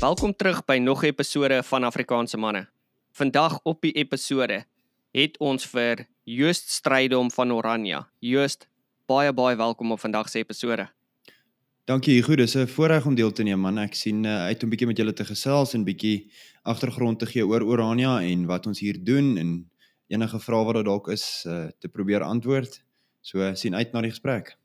Welkom terug by nog 'n episode van Afrikaanse manne. Vandag op die episode het ons vir Joost Strydom van Oranje. Joost, baie baie welkom op vandag se episode. Dankie Hugo, dis 'n voorreg om deel te neem man. Ek sien uh, uit om bietjie met julle te gesels en bietjie agtergrond te gee oor Orania en wat ons hier doen en enige vrae wat daar dalk is uh, te probeer antwoord. So sien uit na die gesprek.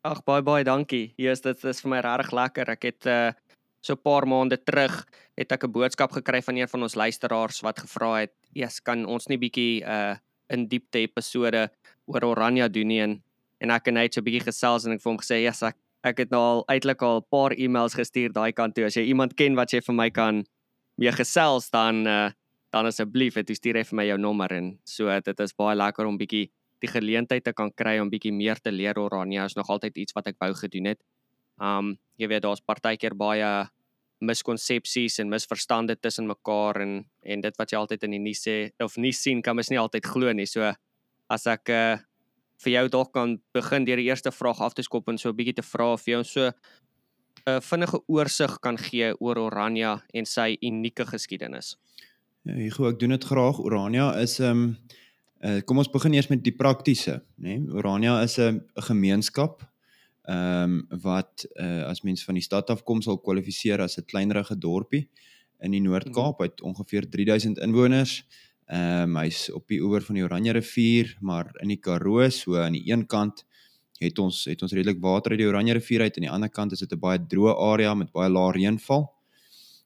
Ag baie baie dankie. Is dit is vir my regtig lekker. Ek het uh, so 'n paar maande terug het ek 'n boodskap gekry van een van ons luisteraars wat gevra het, "Eers kan ons nie bietjie uh, in diepte episode oor Orania doen nie?" En, en ek en hy het so 'n bietjie gesels en ek vir hom gesê, "Ja, ek ek het nou al uitelik al 'n paar e-mails gestuur daai kant toe. As jy iemand ken wat jy vir my kan mee gesels dan uh, dan asseblief, het jy stuur hy vir my jou nommer en so dit is baie lekker om bietjie die geleentheid te kan kry om bietjie meer te leer oor Orania. Is nog altyd iets wat ek wou gedoen het. Um jy weet daar's partykeer baie miskonsepsies en misverstande tussen mekaar en en dit wat jy altyd in die nuus sê of nie sien kan mens nie altyd glo nie. So as ek uh, vir jou dalk kan begin deur die eerste vraag af te skop en so 'n bietjie te vra of jy ons so 'n uh, vinnige oorsig kan gee oor Orania en sy unieke geskiedenis. Ja, Hugo, ek doen dit graag. Orania is 'n um, ehm, uh, kom ons begin eers met die praktiese, né? Nee? Orania is 'n gemeenskap ehm um, wat uh, as mens van die stad af kom sal kwalifiseer as 'n kleinerige dorpie in die Noord-Kaap mhm. uit ongeveer 3000 inwoners. Ehm um, hy's op die oewer van die Oranje rivier, maar in die Karoo, so aan die een kant het ons het ons redelik water uit die Oranje rivier uit en aan die ander kant is dit 'n baie droë area met baie lae reënval.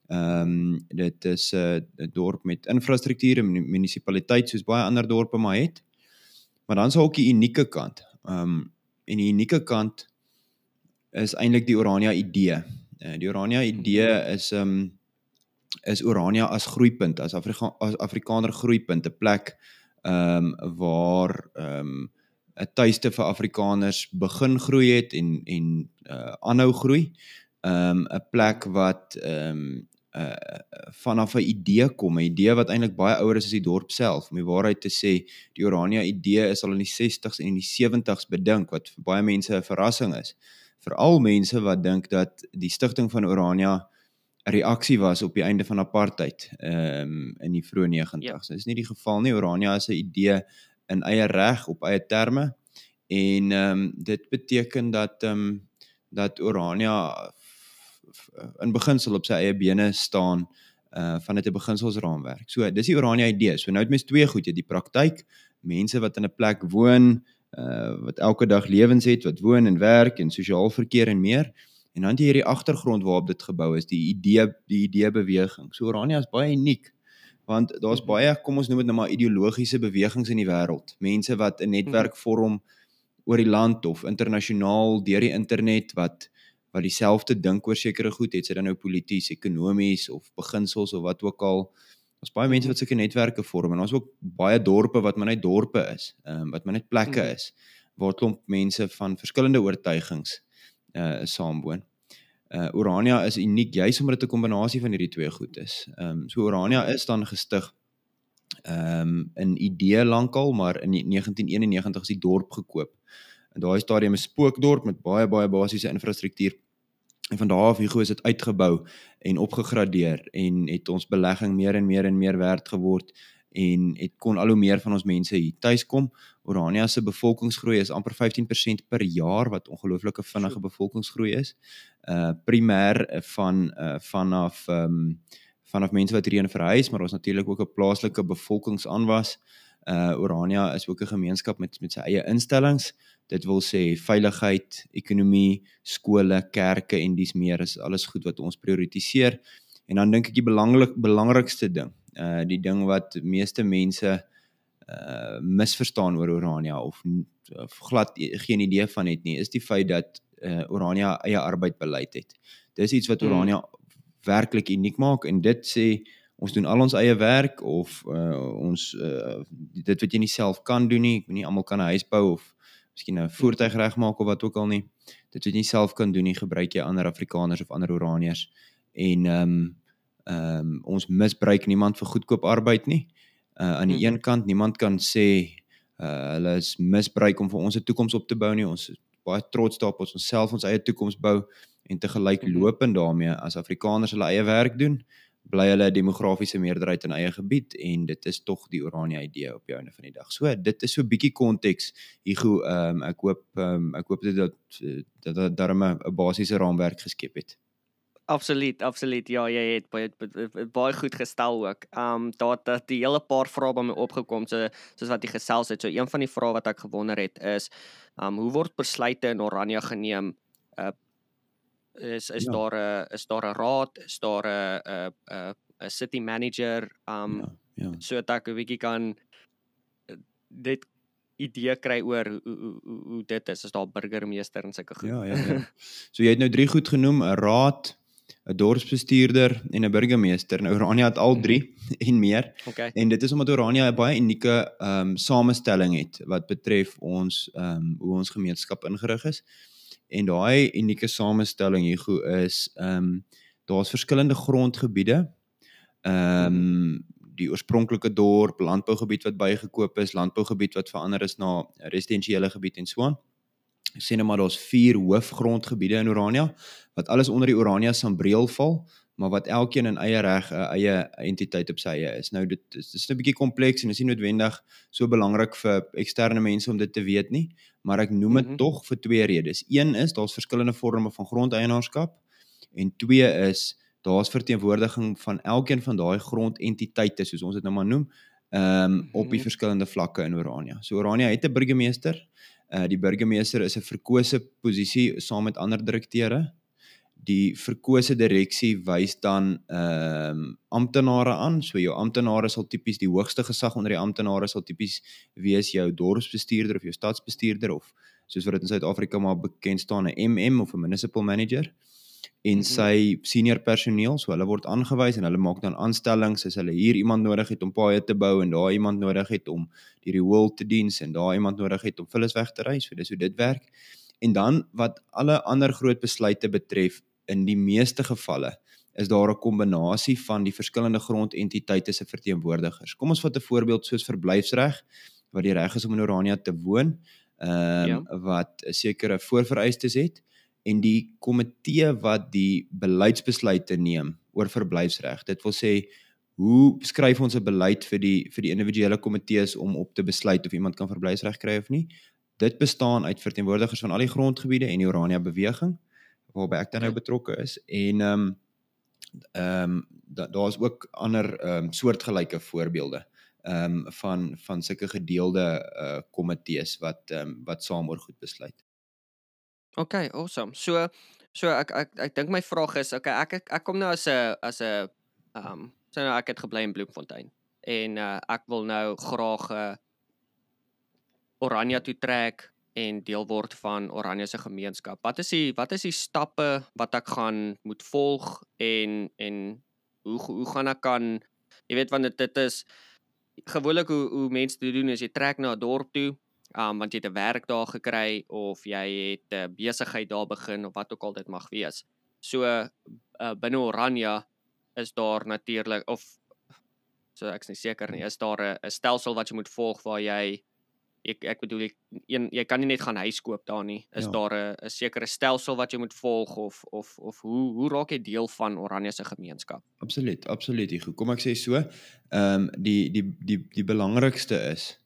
Ehm um, dit is 'n uh, dorp met infrastruktuur en munisipaliteit soos baie ander dorpe maar het. Maar dan is ook 'n unieke kant. Ehm um, en die unieke kant is eintlik die Orania idee. Uh, die Orania idee is ehm um, is Orania as groeipunt, as Afrika as Afrikaner groeipunt, 'n plek ehm um, waar ehm um, 'n tuiste vir Afrikaners begin groei het en en uh aanhou groei. Ehm um, 'n plek wat ehm um, uh vanaf 'n idee kom, 'n idee wat eintlik baie ouer is as die dorp self. Om die waarheid te sê, die Orania idee is al in die 60s en in die 70s bedink wat vir baie mense 'n verrassing is. Veral mense wat dink dat die stigting van Orania 'n reaksie was op die einde van apartheid um, in die vroeë 90's. Ja. Dit is nie die geval nie. Orania is 'n idee in eie reg op eie terme en ehm um, dit beteken dat ehm um, dat Orania in beginsel op sy eie bene staan uh vanuit 'n beginselsraamwerk. So dis die Orania idee. So nou het mens twee goed, jy die praktyk, mense wat in 'n plek woon, uh wat elke dag lewens het, wat woon en werk en sosiaal verkeer en meer. En dan jy hierdie agtergrond waarop dit gebou is, die idee die idee beweging. So Orania is baie uniek want daar's mhm. baie kom ons noem dit nou maar ideologiese bewegings in die wêreld. Mense wat 'n netwerk mhm. vorm oor die land of internasionaal deur die internet wat wat dieselfde dink oor sekere goed, het sy dan nou polities, ekonomies of beginsels of wat ook al. Ons baie mense wat sulke netwerke vorm en ons ook baie dorpe wat maar net dorpe is, ehm um, wat maar net plekke mhm. is waar klomp mense van verskillende oortuigings uh saamwoon. Uh Urania is uniek juis omdat dit 'n kombinasie van hierdie twee goed is. Ehm um, so Urania is dan gestig ehm um, in idee lankal, maar in 1991 is die dorp gekoop. En daai stadium is 'n spookdorp met baie baie basiese infrastruktuur. En van daardie af hier is dit uitgebou en opgegradeer en het ons belegging meer en meer en meer werd geword en dit kon al hoe meer van ons mense hier tuis kom. Orania se bevolkingsgroei is amper 15% per jaar wat ongelooflike vinnige bevolkingsgroei is. Uh primêr van uh vanaf ehm um, vanaf mense wat hierheen verhuis, maar ons natuurlik ook 'n plaaslike bevolkingsaanwas. Uh Orania is ook 'n gemeenskap met met sy eie instellings. Dit wil sê veiligheid, ekonomie, skole, kerke en dis meer is alles goed wat ons prioritiseer. En dan dink ek die belangrik belangrikste ding uh die ding wat meeste mense uh misverstaan oor Orania of, of glad geen idee van het nie is die feit dat uh Orania eie arbeidbeleid het. Dis iets wat hmm. Orania hmm. werklik uniek maak en dit sê ons doen al ons eie werk of uh ons uh dit wat jy nie self kan doen nie, ek weet nie almal kan 'n huis bou of miskien 'n voertuig regmaak of wat ook al nie. Dit wat jy self kan doen nie, gebruik jy ander Afrikaners of ander Oraniërs en ehm um, ehm um, ons misbruik niemand vir goedkoop arbeid nie. Uh aan die hmm. een kant niemand kan sê uh hulle is misbruik om vir ons 'n toekoms op te bou nie. Ons is baie trots daarop ons onsself ons eie toekoms bou en te gelyklopend daarmee as Afrikaners hulle eie werk doen, bly hulle 'n demografiese meerderheid in eie gebied en dit is tog die Oranje idee op die einde van die dag. So dit is so 'n bietjie konteks. Hugo, ehm um, ek hoop ehm um, ek hoop dit dat dat dat daarmee 'n basiese raamwerk geskep het. Absoluut, absoluut. Ja, jy het baie baie goed gestel ook. Um daar het die hele paar vrae by my opgekom so soos wat jy gesels het. So een van die vrae wat ek gewonder het is um hoe word besluite in Oranje geneem? Uh is is ja. daar 'n is daar 'n raad, is daar 'n 'n 'n city manager um ja, ja. so dat ek 'n bietjie kan uh, dit idee kry oor hoe hoe hoe, dit is as daar burgemeester en sulke goed. Ja, ja, ja. So jy het nou drie goed genoem, 'n raad, 'n dorpsbestuurder en 'n burgemeester. Nou Orania het al 3 mhm. en meer. Okay. En dit is omdat Orania 'n baie unieke ehm um, samestelling het wat betref ons ehm um, hoe ons gemeenskap ingerig is. En daai unieke samestelling goed is ehm um, daar's verskillende grondgebiede. Ehm um, die oorspronklike dorp, landbougebied wat bygekoop is, landbougebied wat verander is na residensiële gebied en so aan sê net maar daar's vier hoofgrondgebiede in Orania wat alles onder die Orania sambreel val, maar wat elkeen in eie reg 'n eie entiteit op sy eie is. Nou dit is dis 'n bietjie kompleks en is nie noodwendig so belangrik vir eksterne mense om dit te weet nie, maar ek noem dit mm -hmm. tog vir twee redes. Een is daar's verskillende vorme van grondeienaarskap en twee is daar's verteenwoordiging van elkeen van daai grondentiteite soos ons dit nou maar noem, ehm um, op die verskillende vlakke in Orania. So Orania het 'n burgemeester, Uh die burgemeester is 'n verkose posisie saam met ander direkteure. Die verkose direksie wys dan ehm um, amptenare aan. So jou amptenare sal tipies die hoogste gesag onder die amptenare sal tipies wees jou dorpsbestuurder of jou stadsbestuurder of soos wat dit in Suid-Afrika maar bekend staan 'n MM of 'n municipal manager. En mhm. sy senior personeel, so hulle word aangewys en hulle maak dan aanstellings as hulle hier iemand nodig het om paaie te bou en daar iemand nodig het om die rewol te diens en daar iemand nodig het om vullis weg te ry, so dis hoe dit werk. En dan wat alle ander groot besluite betref, in die meeste gevalle is daar 'n kombinasie van die verskillende grondentiteite se verteenwoordigers. Kom ons vat 'n voorbeeld soos verblyfsreg wat die reg is om in Orania te woon, ehm um, ja. wat 'n sekere voorvereistes het en die komitee wat die beleidsbesluite neem oor verblyfsreg. Dit wil sê hoe skryf ons 'n beleid vir die vir die individuele komitees om op te besluit of iemand kan verblyfsreg kry of nie. Dit bestaan uit verteenwoordigers van al die grondgebiede en die Orania beweging waarby ek dan nou betrokke is en ehm um, ehm um, daar's da ook ander ehm um, soortgelyke voorbeelde ehm um, van van sulke gedeelde uh komitees wat ehm um, wat saam oor goed besluit. Okay, awesome. So so ek ek ek dink my vraag is, okay, ek ek, ek kom nou as 'n as 'n ehm um, sê nou ek het gebly in Bloemfontein en uh, ek wil nou graag 'n uh, Oranje toe trek en deel word van Oranje se gemeenskap. Wat is die wat is die stappe wat ek gaan moet volg en en hoe hoe gaan ek kan jy weet want dit dit is gewoonlik hoe hoe mense dit doen as jy trek na 'n dorp toe um, want jy het 'n werk daar gekry of jy het 'n besigheid daar begin of wat ook al dit mag wees. So uh, binne Oranje is daar natuurlik of so ek's nie seker nie, is daar 'n stelsel wat jy moet volg waar jy ek ek bedoel ek een jy kan nie net gaan huis koop daar nie. Is ja. daar 'n 'n sekere stelsel wat jy moet volg of of of hoe hoe raak jy deel van Oranje se gemeenskap? Absoluut, absoluut. Kom ek sê so, ehm um, die die die die belangrikste is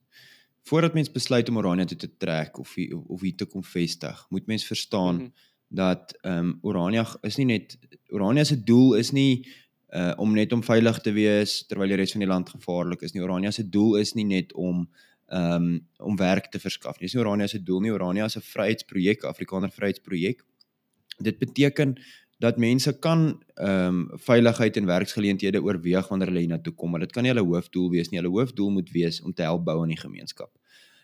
voordat mens besluit om Orania toe te trek of of, of hier te kom vestig, moet mens verstaan mm -hmm. dat ehm um, Orania is nie net Orania se doel is nie uh om net om veilig te wees terwyl die res van die land gevaarlik is nie. Orania se doel is nie net om um, om werk te verskaf. Dis nie Orania se doel nie. Orania is 'n vryheidsprojek, Afrikaner vryheidsprojek. Dit beteken dat mense kan ehm um, veiligheid en werksgeleenthede oorweeg wanneer hulle hiernatoe kom, maar dit kan nie hulle hoofdoel wees nie. Hulle hoofdoel moet wees om te help bou in die gemeenskap.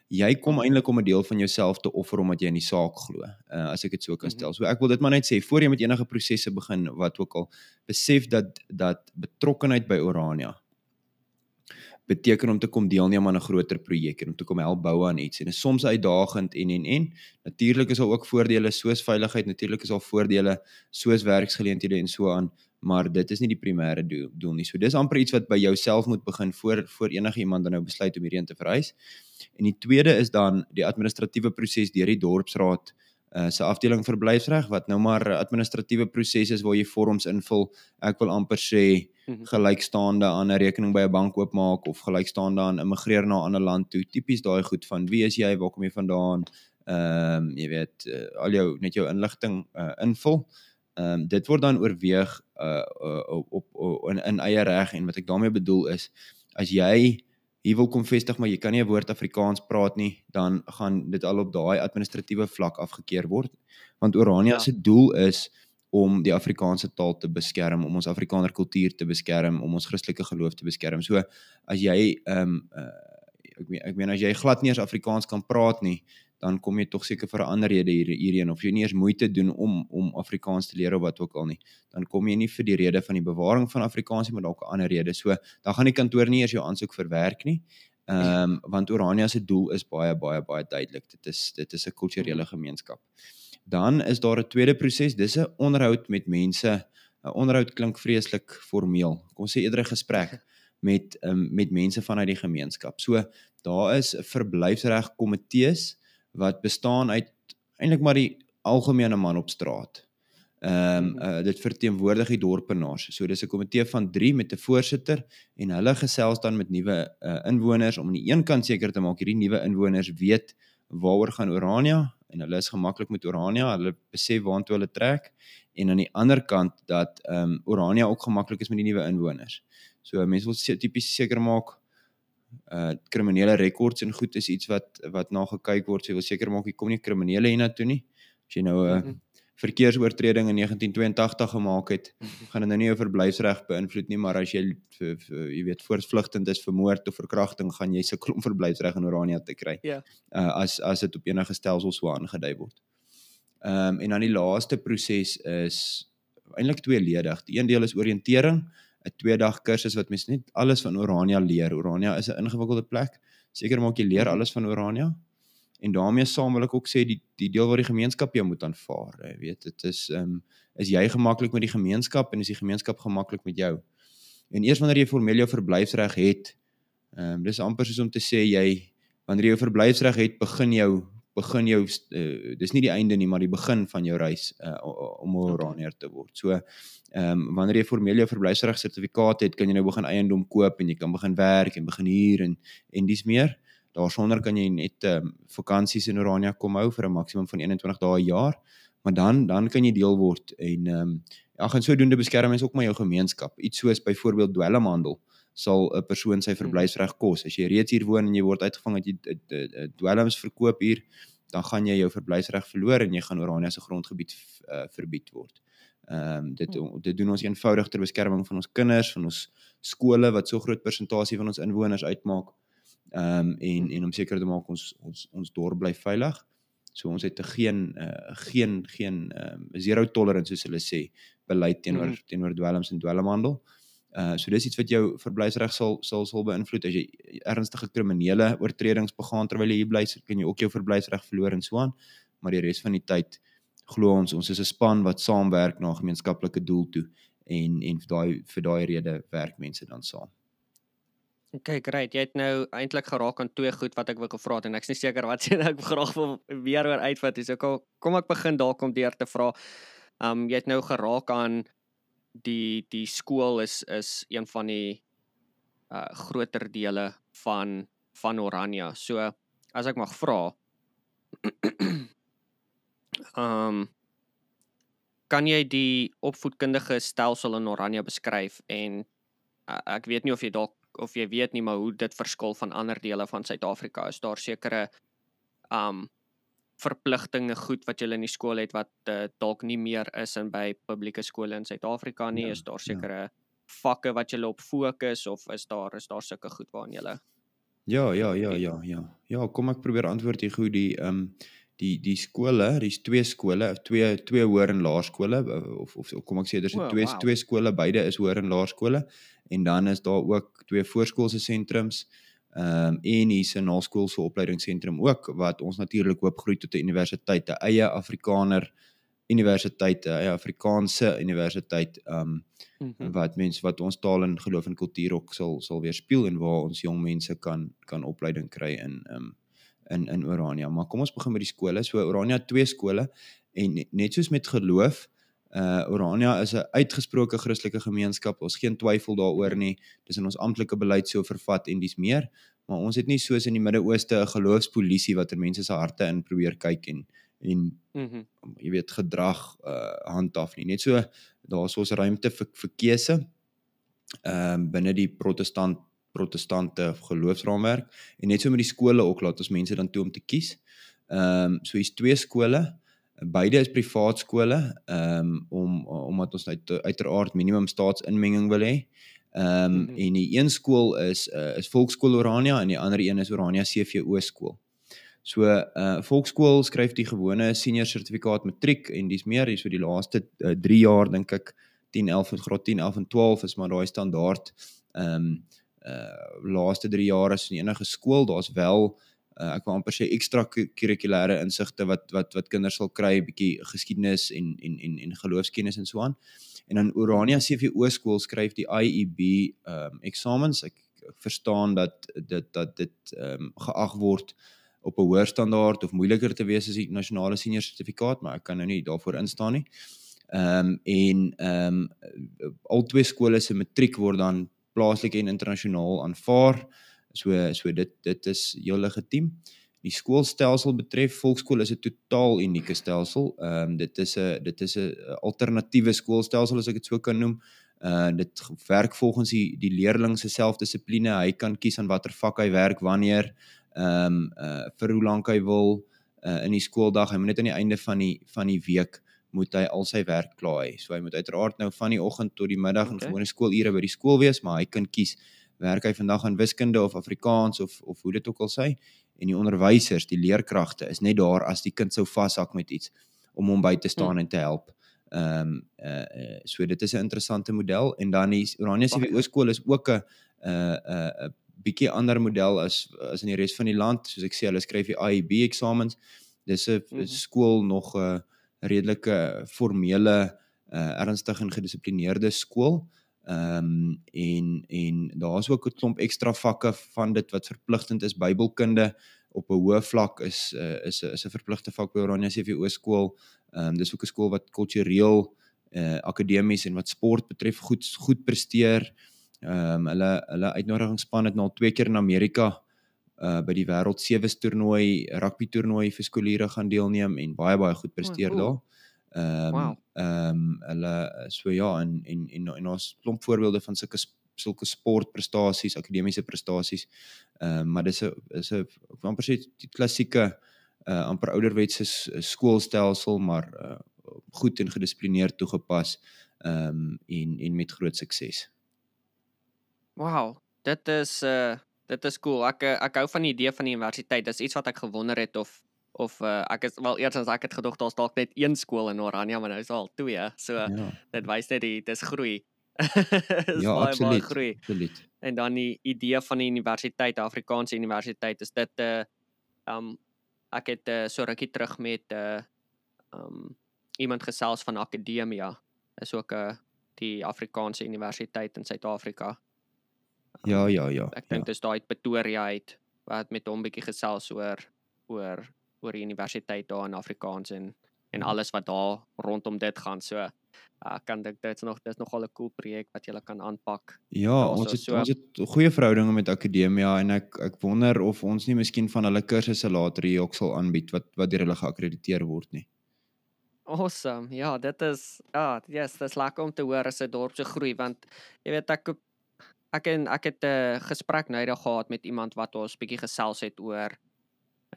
Jy kom eintlik om 'n deel van jouself te offer omdat jy in die saak glo. Uh, as ek dit so kan mhm. stel. So ek wil dit maar net sê voor jy met enige prosesse begin wat ook al besef dat dat betrokkenheid by Orania beteken om te kom deelneem aan 'n groter projek en om te kom help bou aan iets. En is soms uitdagend en en en. Natuurlik is daar ook voordele soos veiligheid natuurlik is daar voordele soos werksgeleenthede en so aan maar dit is nie die primêre doel, doel nie. So dis amper iets wat by jouself moet begin voor voor enige iemand dan nou besluit om hierheen te verhuis. En die tweede is dan die administratiewe proses deur die dorpsraad uh se afdeling verblyfsreg wat nou maar administratiewe proses is waar jy vorms invul. Ek wil amper sê Mhm. gelykstaande aan 'n rekening by 'n bank oopmaak of gelykstaande aan immigreer na 'n ander land toe. Tipies daai goed van wie is jy, waar kom jy vandaan? Ehm um, jy weet uh, al jou net jou inligting uh, invul. Ehm um, dit word dan oorweeg uh op, op, op in, in eie reg en wat ek daarmee bedoel is as jy hier wil kom vestig maar jy kan nie 'n woord Afrikaans praat nie, dan gaan dit al op daai administratiewe vlak afgekeur word. Want Orania Ja. se doel is om die Afrikaanse taal te beskerm, om ons Afrikaner kultuur te beskerm, om ons Christelike geloof te beskerm. So as jy ehm um, uh, ek meen ek meen as jy glad nie eens Afrikaans kan praat nie, dan kom jy tog seker vir 'n ander rede hier hierheen of jy nie eers moeite doen om om Afrikaans te leer of wat ook al nie, dan kom jy nie vir die rede van die bewaring van Afrikaans nie, maar dalk 'n ander rede. So dan gaan die kantoor nie eers jou aansoek verwerk nie. Ehm um, want Orania se doel is baie baie baie duidelik. Dit is dit is 'n kulturele gemeenskap. Dan is daar 'n tweede proses, dis 'n onderhoud met mense. 'n Onderhoud klink vreeslik formeel. Kom sê eerder 'n gesprek met um, met mense vanuit die gemeenskap. So daar is verblyfsreg komitees wat bestaan uit eintlik maar die algemene man op straat. Ehm um, uh, dit verteenwoordig die dorpenaars. So dis 'n komitee van 3 met 'n voorsitter en hulle gesels dan met nuwe uh, inwoners om aan die een kant seker te maak hierdie nuwe inwoners weet waaroor gaan Orania en hulle is gemaklik met Orania, hulle besef waantoe hulle trek en aan die ander kant dat ehm um, Orania ook gemaklik is met die nuwe inwoners. So mense wil se, tipies seker maak uh kriminele rekords en goed is iets wat wat na gekyk word. So jy wil seker maak jy kom nie kriminele hiernatoe nie. As jy nou 'n uh, verkeersoortreding in 1982 gemaak het, gaan dit nou nie jou verblyfsreg beïnvloed nie, maar as jy vir, vir jy weet voortvlugtend is vir moord of verkrachting, gaan jy sukkel om verblyfsreg in Orania te kry. Ja. Uh as as dit op enige stelsel so aangedui word. Ehm um, en dan die laaste proses is eintlik tweeledig. Die een deel is oriëntering, 'n 2 dag kursus wat mense net alles van Orania leer. Orania is 'n ingewikkelde plek. Seker maak jy leer Mhm. alles van Orania. En daarmee saam wil ek ook sê die die deel waar die gemeenskap jou moet aanvaar, jy weet, dit is ehm um, is jy gemaklik met die gemeenskap en is die gemeenskap gemaklik met jou. En eers wanneer jy formeel jou verblyfsreg het, ehm um, dis amper soos om te sê jy wanneer jy jou verblyfsreg het, begin jou begin jou uh, dis nie die einde nie, maar die begin van jou reis uh, om 'n Oranier te word. So ehm um, wanneer jy formeel jou verblyfsreg sertifikaat het, kan jy nou begin eiendom koop en jy kan begin werk en begin huur en en dis meer. Daarsonder kan jy net ehm um, vakansies in Orania kom hou vir 'n maksimum van 21 dae 'n jaar, maar dan dan kan jy deel word en ehm um, ja, gaan sodoende beskerm mens ook maar jou gemeenskap. Iets soos byvoorbeeld dwelmhandel sal 'n persoon sy verblyfsreg kos. As jy reeds hier woon en jy word uitgevang dat jy dwelms verkoop hier, dan gaan jy jou verblyfsreg verloor en jy gaan Orania se grondgebied uh, verbied word. Ehm um, dit dit doen ons eenvoudig ter beskerming van ons kinders, van ons skole wat so groot persentasie van ons inwoners uitmaak. Ehm um, en en om seker te maak ons ons ons dorp bly veilig. So ons het 'n geen uh, geen geen ehm um, zero tolerance soos hulle sê beleid teenoor mm. teenoor dwelms en dwelmhandel. Uh so dis iets wat jou verblyfsreg sal sal sal beïnvloed as jy ernstige kriminele oortredings begaan terwyl jy hier bly, kan jy ook jou verblyfsreg verloor en so aan. Maar die res van die tyd glo ons ons is 'n span wat saamwerk na 'n gemeenskaplike doel toe en en vir daai vir daai rede werk mense dan saam. Okay, great. Jy het nou eintlik geraak aan twee goed wat ek wou gevra het en ek's nie seker wat sê ek graag wil weer oor uitvat. Dis ook al kom ek begin dalk om deur te vra. Um jy het nou geraak aan die die skool is is een van die uh groter dele van van Orania. So as ek mag vra um kan jy die opvoedkundige stelsel in Orania beskryf en uh, ek weet nie of jy dalk of jy weet nie maar hoe dit verskil van ander dele van Suid-Afrika. Is daar sekere um verpligtinge goed wat jy in die skool het wat uh, dalk nie meer is in by publieke skole in Suid-Afrika nie? Ja, is daar sekere ja. vakke wat jy op fokus of is daar is daar sulke goed waaraan jy Ja, ja, ja, ja, ja. Ja, kom ek probeer antwoord hier goed die um die die skole, dis twee skole, twee twee hoër en laerskole of of kom ek sê daar's oh, twee wow. twee skole, beide is hoër en laerskole en dan is daar ook twee voorskoolse sentrums ehm um, en hier's 'n naskoolse opleidingsentrum ook wat ons natuurlik hoop groei tot 'n universiteit, 'n eie Afrikaner universiteit, 'n eie Afrikaanse universiteit ehm um, mm -hmm. wat mense wat ons taal en geloof en kultuur ook sal sal weerspieël en waar ons jong mense kan kan opleiding kry in ehm um, in in Orania. Maar kom ons begin met die skole. So Orania twee skole en net soos met geloof Uh Orania is 'n uitgesproke Christelike gemeenskap. Ons geen twyfel daaroor nie. Dis in ons amptelike beleid so vervat en dis meer. Maar ons het nie soos in die Midde-Ooste 'n geloofspolisie wat ter mense se harte in probeer kyk en en mm jy weet gedrag uh handhaaf nie. Net so daar's ons ruimte vir vir keuse ehm um, binne die protestant protestante geloofsraamwerk en net so met die skole ook laat ons mense dan toe om te kies. Ehm um, so hier's twee skole. Beide is privaat skole ehm um, om omdat ons uit uiteraard minimum staatsinmenging wil hê. Ehm um, mm -hmm. en die een skool is uh, is Volkskool Orania en die ander een is Orania CVO skool. So uh volkskool skryf die gewone senior sertifikaat matriek en dis meer hier so die laaste 3 uh, jaar dink ek 10 11 graad 10 11 en 12 is maar daai standaard ehm um, uh laaste 3 jaar is in enige skool daar's wel uh, ek wil amper sê ekstra kurrikulêre insigte wat wat wat kinders sal kry bietjie geskiedenis en en en en geloofskennis en so aan. En dan Orania CVO skool skryf die IEB ehm um, eksamens. Ek verstaan dat dit dat dit ehm um, geag word op 'n hoër standaard of moeiliker te wees as die nasionale senior sertifikaat, maar ek kan nou nie daarvoor instaan nie. Ehm um, en ehm um, al twee skole se matriek word dan plaaslik en internasionaal aanvaar. So so dit dit is heel legitiem. Die skoolstelsel betref volkskool is 'n totaal unieke stelsel. Ehm um, dit is 'n dit is 'n alternatiewe skoolstelsel as ek dit so kan noem. Uh dit werk volgens die die leerling se selfdissipline. Hy kan kies aan watter vak hy werk wanneer ehm um, uh vir hoe lank hy wil uh in die skooldag. Hy moet net aan die einde van die van die week moet hy al sy werk klaar hê. So hy moet uiteraard nou van die oggend tot die middag okay. en gewone skoolure by die skool wees, maar hy kan kies werk hy vandag aan wiskunde of Afrikaans of of hoe dit ook al sê en die onderwysers, die leerkragte is net daar as die kind sou vashak met iets om hom by te staan hmm. en te help. Ehm um, uh so dit is 'n interessante model en dan die Oranje CVO skool is ook 'n 'n 'n bietjie ander model as as in die res van die land. Soos ek sê, hulle skryf die IEB eksamens. Dis 'n mm -hmm. skool nog 'n uh, redelike formele uh ernstig en gedissiplineerde skool. Ehm um, en en daar's ook 'n klomp ekstra vakke van dit wat verpligtend is. Bybelkunde op 'n hoë vlak is uh, is is 'n verpligte vak by Oranje CVO skool. Ehm um, dis ook 'n skool wat kultureel uh akademies en wat sport betref goed goed presteer. Ehm um, hulle hulle uitnodigingsspan het nou al twee keer in Amerika uh by die wêreld sewe toernooi rugby toernooi vir skoolure gaan deelneem en baie baie goed presteer oh, cool. daar. Ehm um, wow. ehm um, hulle so ja en en en en ons klomp voorbeelde van sulke sulke sportprestasies, akademiese prestasies. Ehm um, maar dis 'n is 'n amper sê die klassieke uh amper ouderwetse skoolstelsel maar uh goed en gedissiplineerd toegepas ehm um, en en met groot sukses. Wow, dit is uh dit is cool. Ek ek hou van die idee van die universiteit. Dis iets wat ek gewonder het of of uh, ek is wel eers as ek het gedog daar's dalk net een skool in Oranje maar nou is al twee so ja. dit wys net die dis groei ja baie, absoluut baie groei. absoluut en dan die idee van die universiteit Afrikaanse universiteit is dit 'n uh, eh, um ek het uh, so rukkie terug met 'n uh, um iemand gesels van Akademia is ook 'n uh, die Afrikaanse universiteit in Suid-Afrika ja ja ja ek dink ja. dis daai Pretoria uit wat met hom bietjie gesels oor oor oor universiteit daar in Afrikaans en en hmm. alles wat daar rondom dit gaan. So ek uh, kan dink dit's nog dis nogal 'n cool projek wat jy kan aanpak. Ja, ons het so, ons het goeie verhoudinge met Akademia en ek ek wonder of ons nie miskien van hulle kursusse later hier ook sal aanbied wat wat deur hulle geakkrediteer word nie. Awesome. Ja, dit is ja, yes, dis lekker om te hoor as 'n dorp se groei want jy weet ek ek en ek het 'n gesprek nou eendag gehad met iemand wat ons bietjie gesels het oor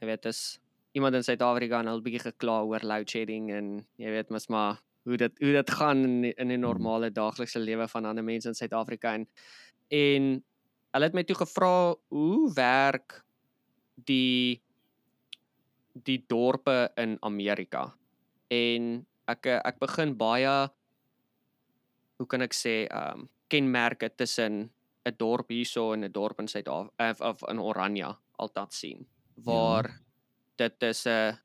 jy weet is iemand in Suid-Afrika nou 'n bietjie gekla oor load shedding en jy weet mos maar hoe dit hoe dit gaan in in die hmm. normale daaglikse lewe van ander mense in Suid-Afrika en en hulle het my toe gevra hoe werk die die dorpe in Amerika en ek ek begin baie hoe kan ek sê um kenmerke tussen 'n dorp hierso en 'n dorp in Suid-Afrika of, of in Oranje altyd sien waar ja dit is 'n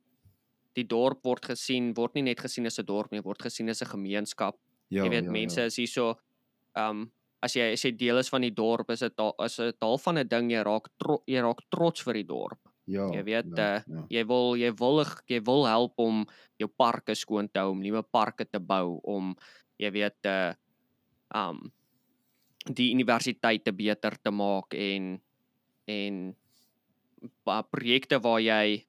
die dorp word gesien word nie net gesien as 'n dorp nie, word gesien as 'n gemeenskap. Ja, jy weet ja, mense ja. is hierso um as jy as jy deel is van die dorp is dit is dit al van 'n ding jy raak tro, jy raak trots vir die dorp. Ja. Jy weet ja, uh, ja. jy wil jy wil jy wil help om jou parke skoon te hou, om nuwe parke te bou, om jy weet uh um die universiteite beter te maak en en projekte waar jy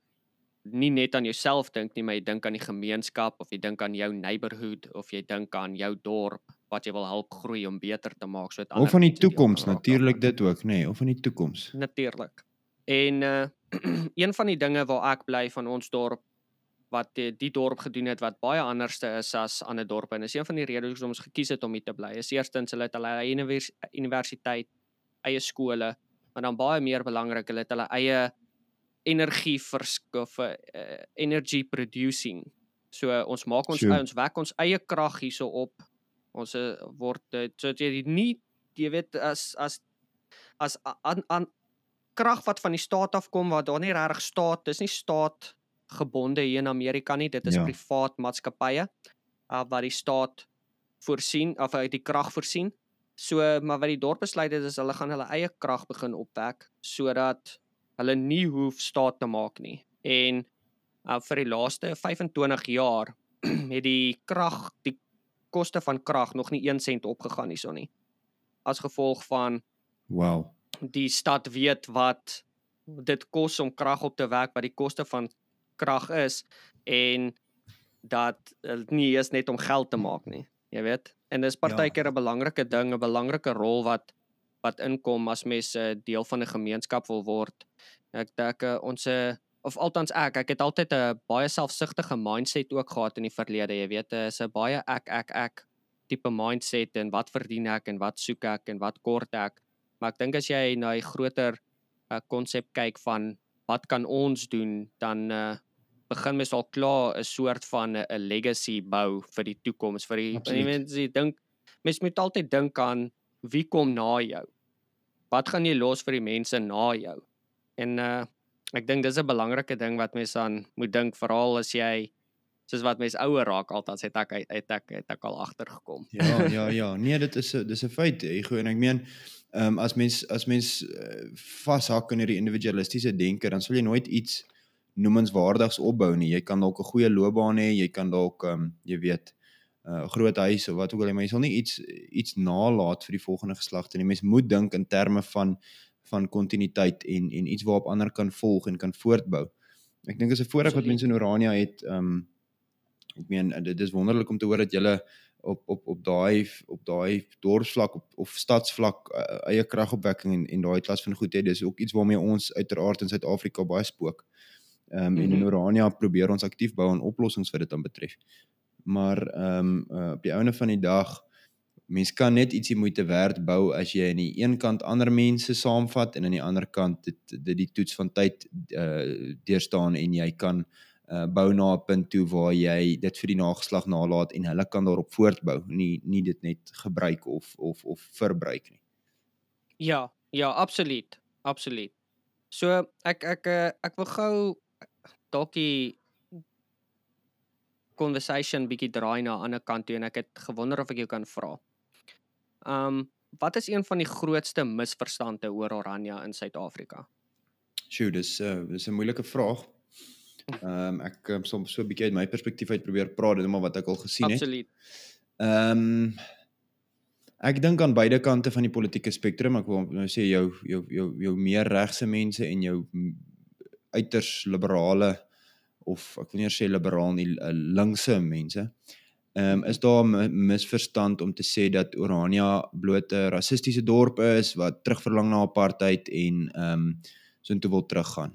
nie net aan jouself dink nie, maar jy dink aan die gemeenskap of jy dink aan jou neighborhood of jy dink aan jou dorp wat jy wil help groei om beter te maak sodat Of van die toekoms natuurlik dit ook, nê, nee, of van die toekoms. Natuurlik. En uh een van die dinge waar ek bly van ons dorp wat die, die dorp gedoen het wat baie anderste is as ander dorpe en is een van die redes hoekom ons gekies het om hier te bly. Is eerstens hulle het hulle eie univers universiteit, eie skole, maar dan baie meer belangrik, hulle het hulle eie energie verskaf, uh, energy producing. So uh, ons maak ons sure. ons wek ons eie krag hierso op. Ons uh, word uh, so jy nie jy weet as as as aan aan krag wat van die staat af kom waar daar nie regtig staat, dis nie staat gebonde hier in Amerika nie, dit is ja. privaat maatskappye uh, wat die staat voorsien of uit die krag voorsien. So maar wat die dorp besluit het is hulle gaan hulle eie krag begin opwek sodat hulle nie hoef staat te maak nie. En uh, vir die laaste 25 jaar het die krag die koste van krag nog nie 1 sent opgegaan hierson nie. As gevolg van wow die stad weet wat dit kos om krag op te wek, wat die koste van krag is en dat dit nie is net om geld te maak nie. Jy weet, en dis partykeer 'n ja. belangrike ding, 'n belangrike rol wat wat inkom as mense deel van 'n gemeenskap wil word. Ek dink uh, ons of althans ek, ek het altyd 'n baie selfsugtige mindset ook gehad in die verlede, jy weet, is 'n baie ek ek ek tipe mindset en wat verdien ek en wat soek ek en wat kort ek. Maar ek dink as jy na 'n groter konsep uh, kyk van wat kan ons doen, dan uh, begin mens al klaar 'n soort van 'n legacy bou vir die toekoms vir die mense dink mens moet altyd dink aan wie kom na jou. Wat gaan jy los vir die mense na jou? En uh ek dink dis 'n belangrike ding wat mens aan moet dink veral as jy soos wat mens ouer raak altyd het ek het ek het ek al agtergekom. Ja, ja, ja. Nee, dit is 'n dis 'n feit, ego en ek meen ehm um, as mens as mens uh, vashak in hierdie individualistiese denke, dan sal jy nooit iets noemenswaardigs opbou nie. Jy kan dalk 'n goeie loopbaan hê, jy kan dalk ehm um, jy weet uh, groot huis of wat ook al, maar jy sal nie iets iets nalat vir die volgende geslagte nie. Mens moet dink in terme van van kontinuïteit en en iets waarop ander kan volg en kan voortbou. Ek dink is 'n voorreg wat mense in Orania het ehm um, ek meen dit is wonderlik om te hoor dat julle op op op daai op daai dorpsvlak op of stadsvlak uh, eie kragopwekking en en daai klas van goed het dis ook iets waarmee ons uiteraard in Suid-Afrika baie spook. Ehm um, mm -hmm. en in mhm. Orania probeer ons aktief bou aan oplossings wat dit dan betref. Maar ehm um, uh, op die einde van die dag mens kan net ietsie moeite werd bou as jy aan die een kant ander mense saamvat en aan die ander kant dit dit die toets van tyd uh deurstaan en jy kan uh, bou na 'n punt toe waar jy dit vir die nageslag nalaat en hulle kan daarop voortbou, nie nie dit net gebruik of of of verbruik nie. Ja, ja, absoluut. Absoluut. So ek ek eh, ek wil gou dalk die conversation bietjie draai na 'n ander kant toe en ek het gewonder of ek jou kan vra. Um wat is een van die grootste misverstande oor Oranje in Suid-Afrika? Sjoe, dis 'n uh, dis 'n moeilike vraag. Ehm um, ek um, soms so 'n bietjie uit my perspektief uit probeer praat net maar wat ek al gesien het. Absoluut. Ehm um, ek dink aan beide kante van die politieke spektrum. Ek wil nou sê jou jou jou jou meer regse mense en jou uiters liberale of ek wil nie sê liberaal nie eh, linkse mense. Ehm um, is daar 'n misverstand om te sê dat Orania bloot 'n rassistiese dorp is wat terugverlang na apartheid en ehm um, so intoe wil teruggaan.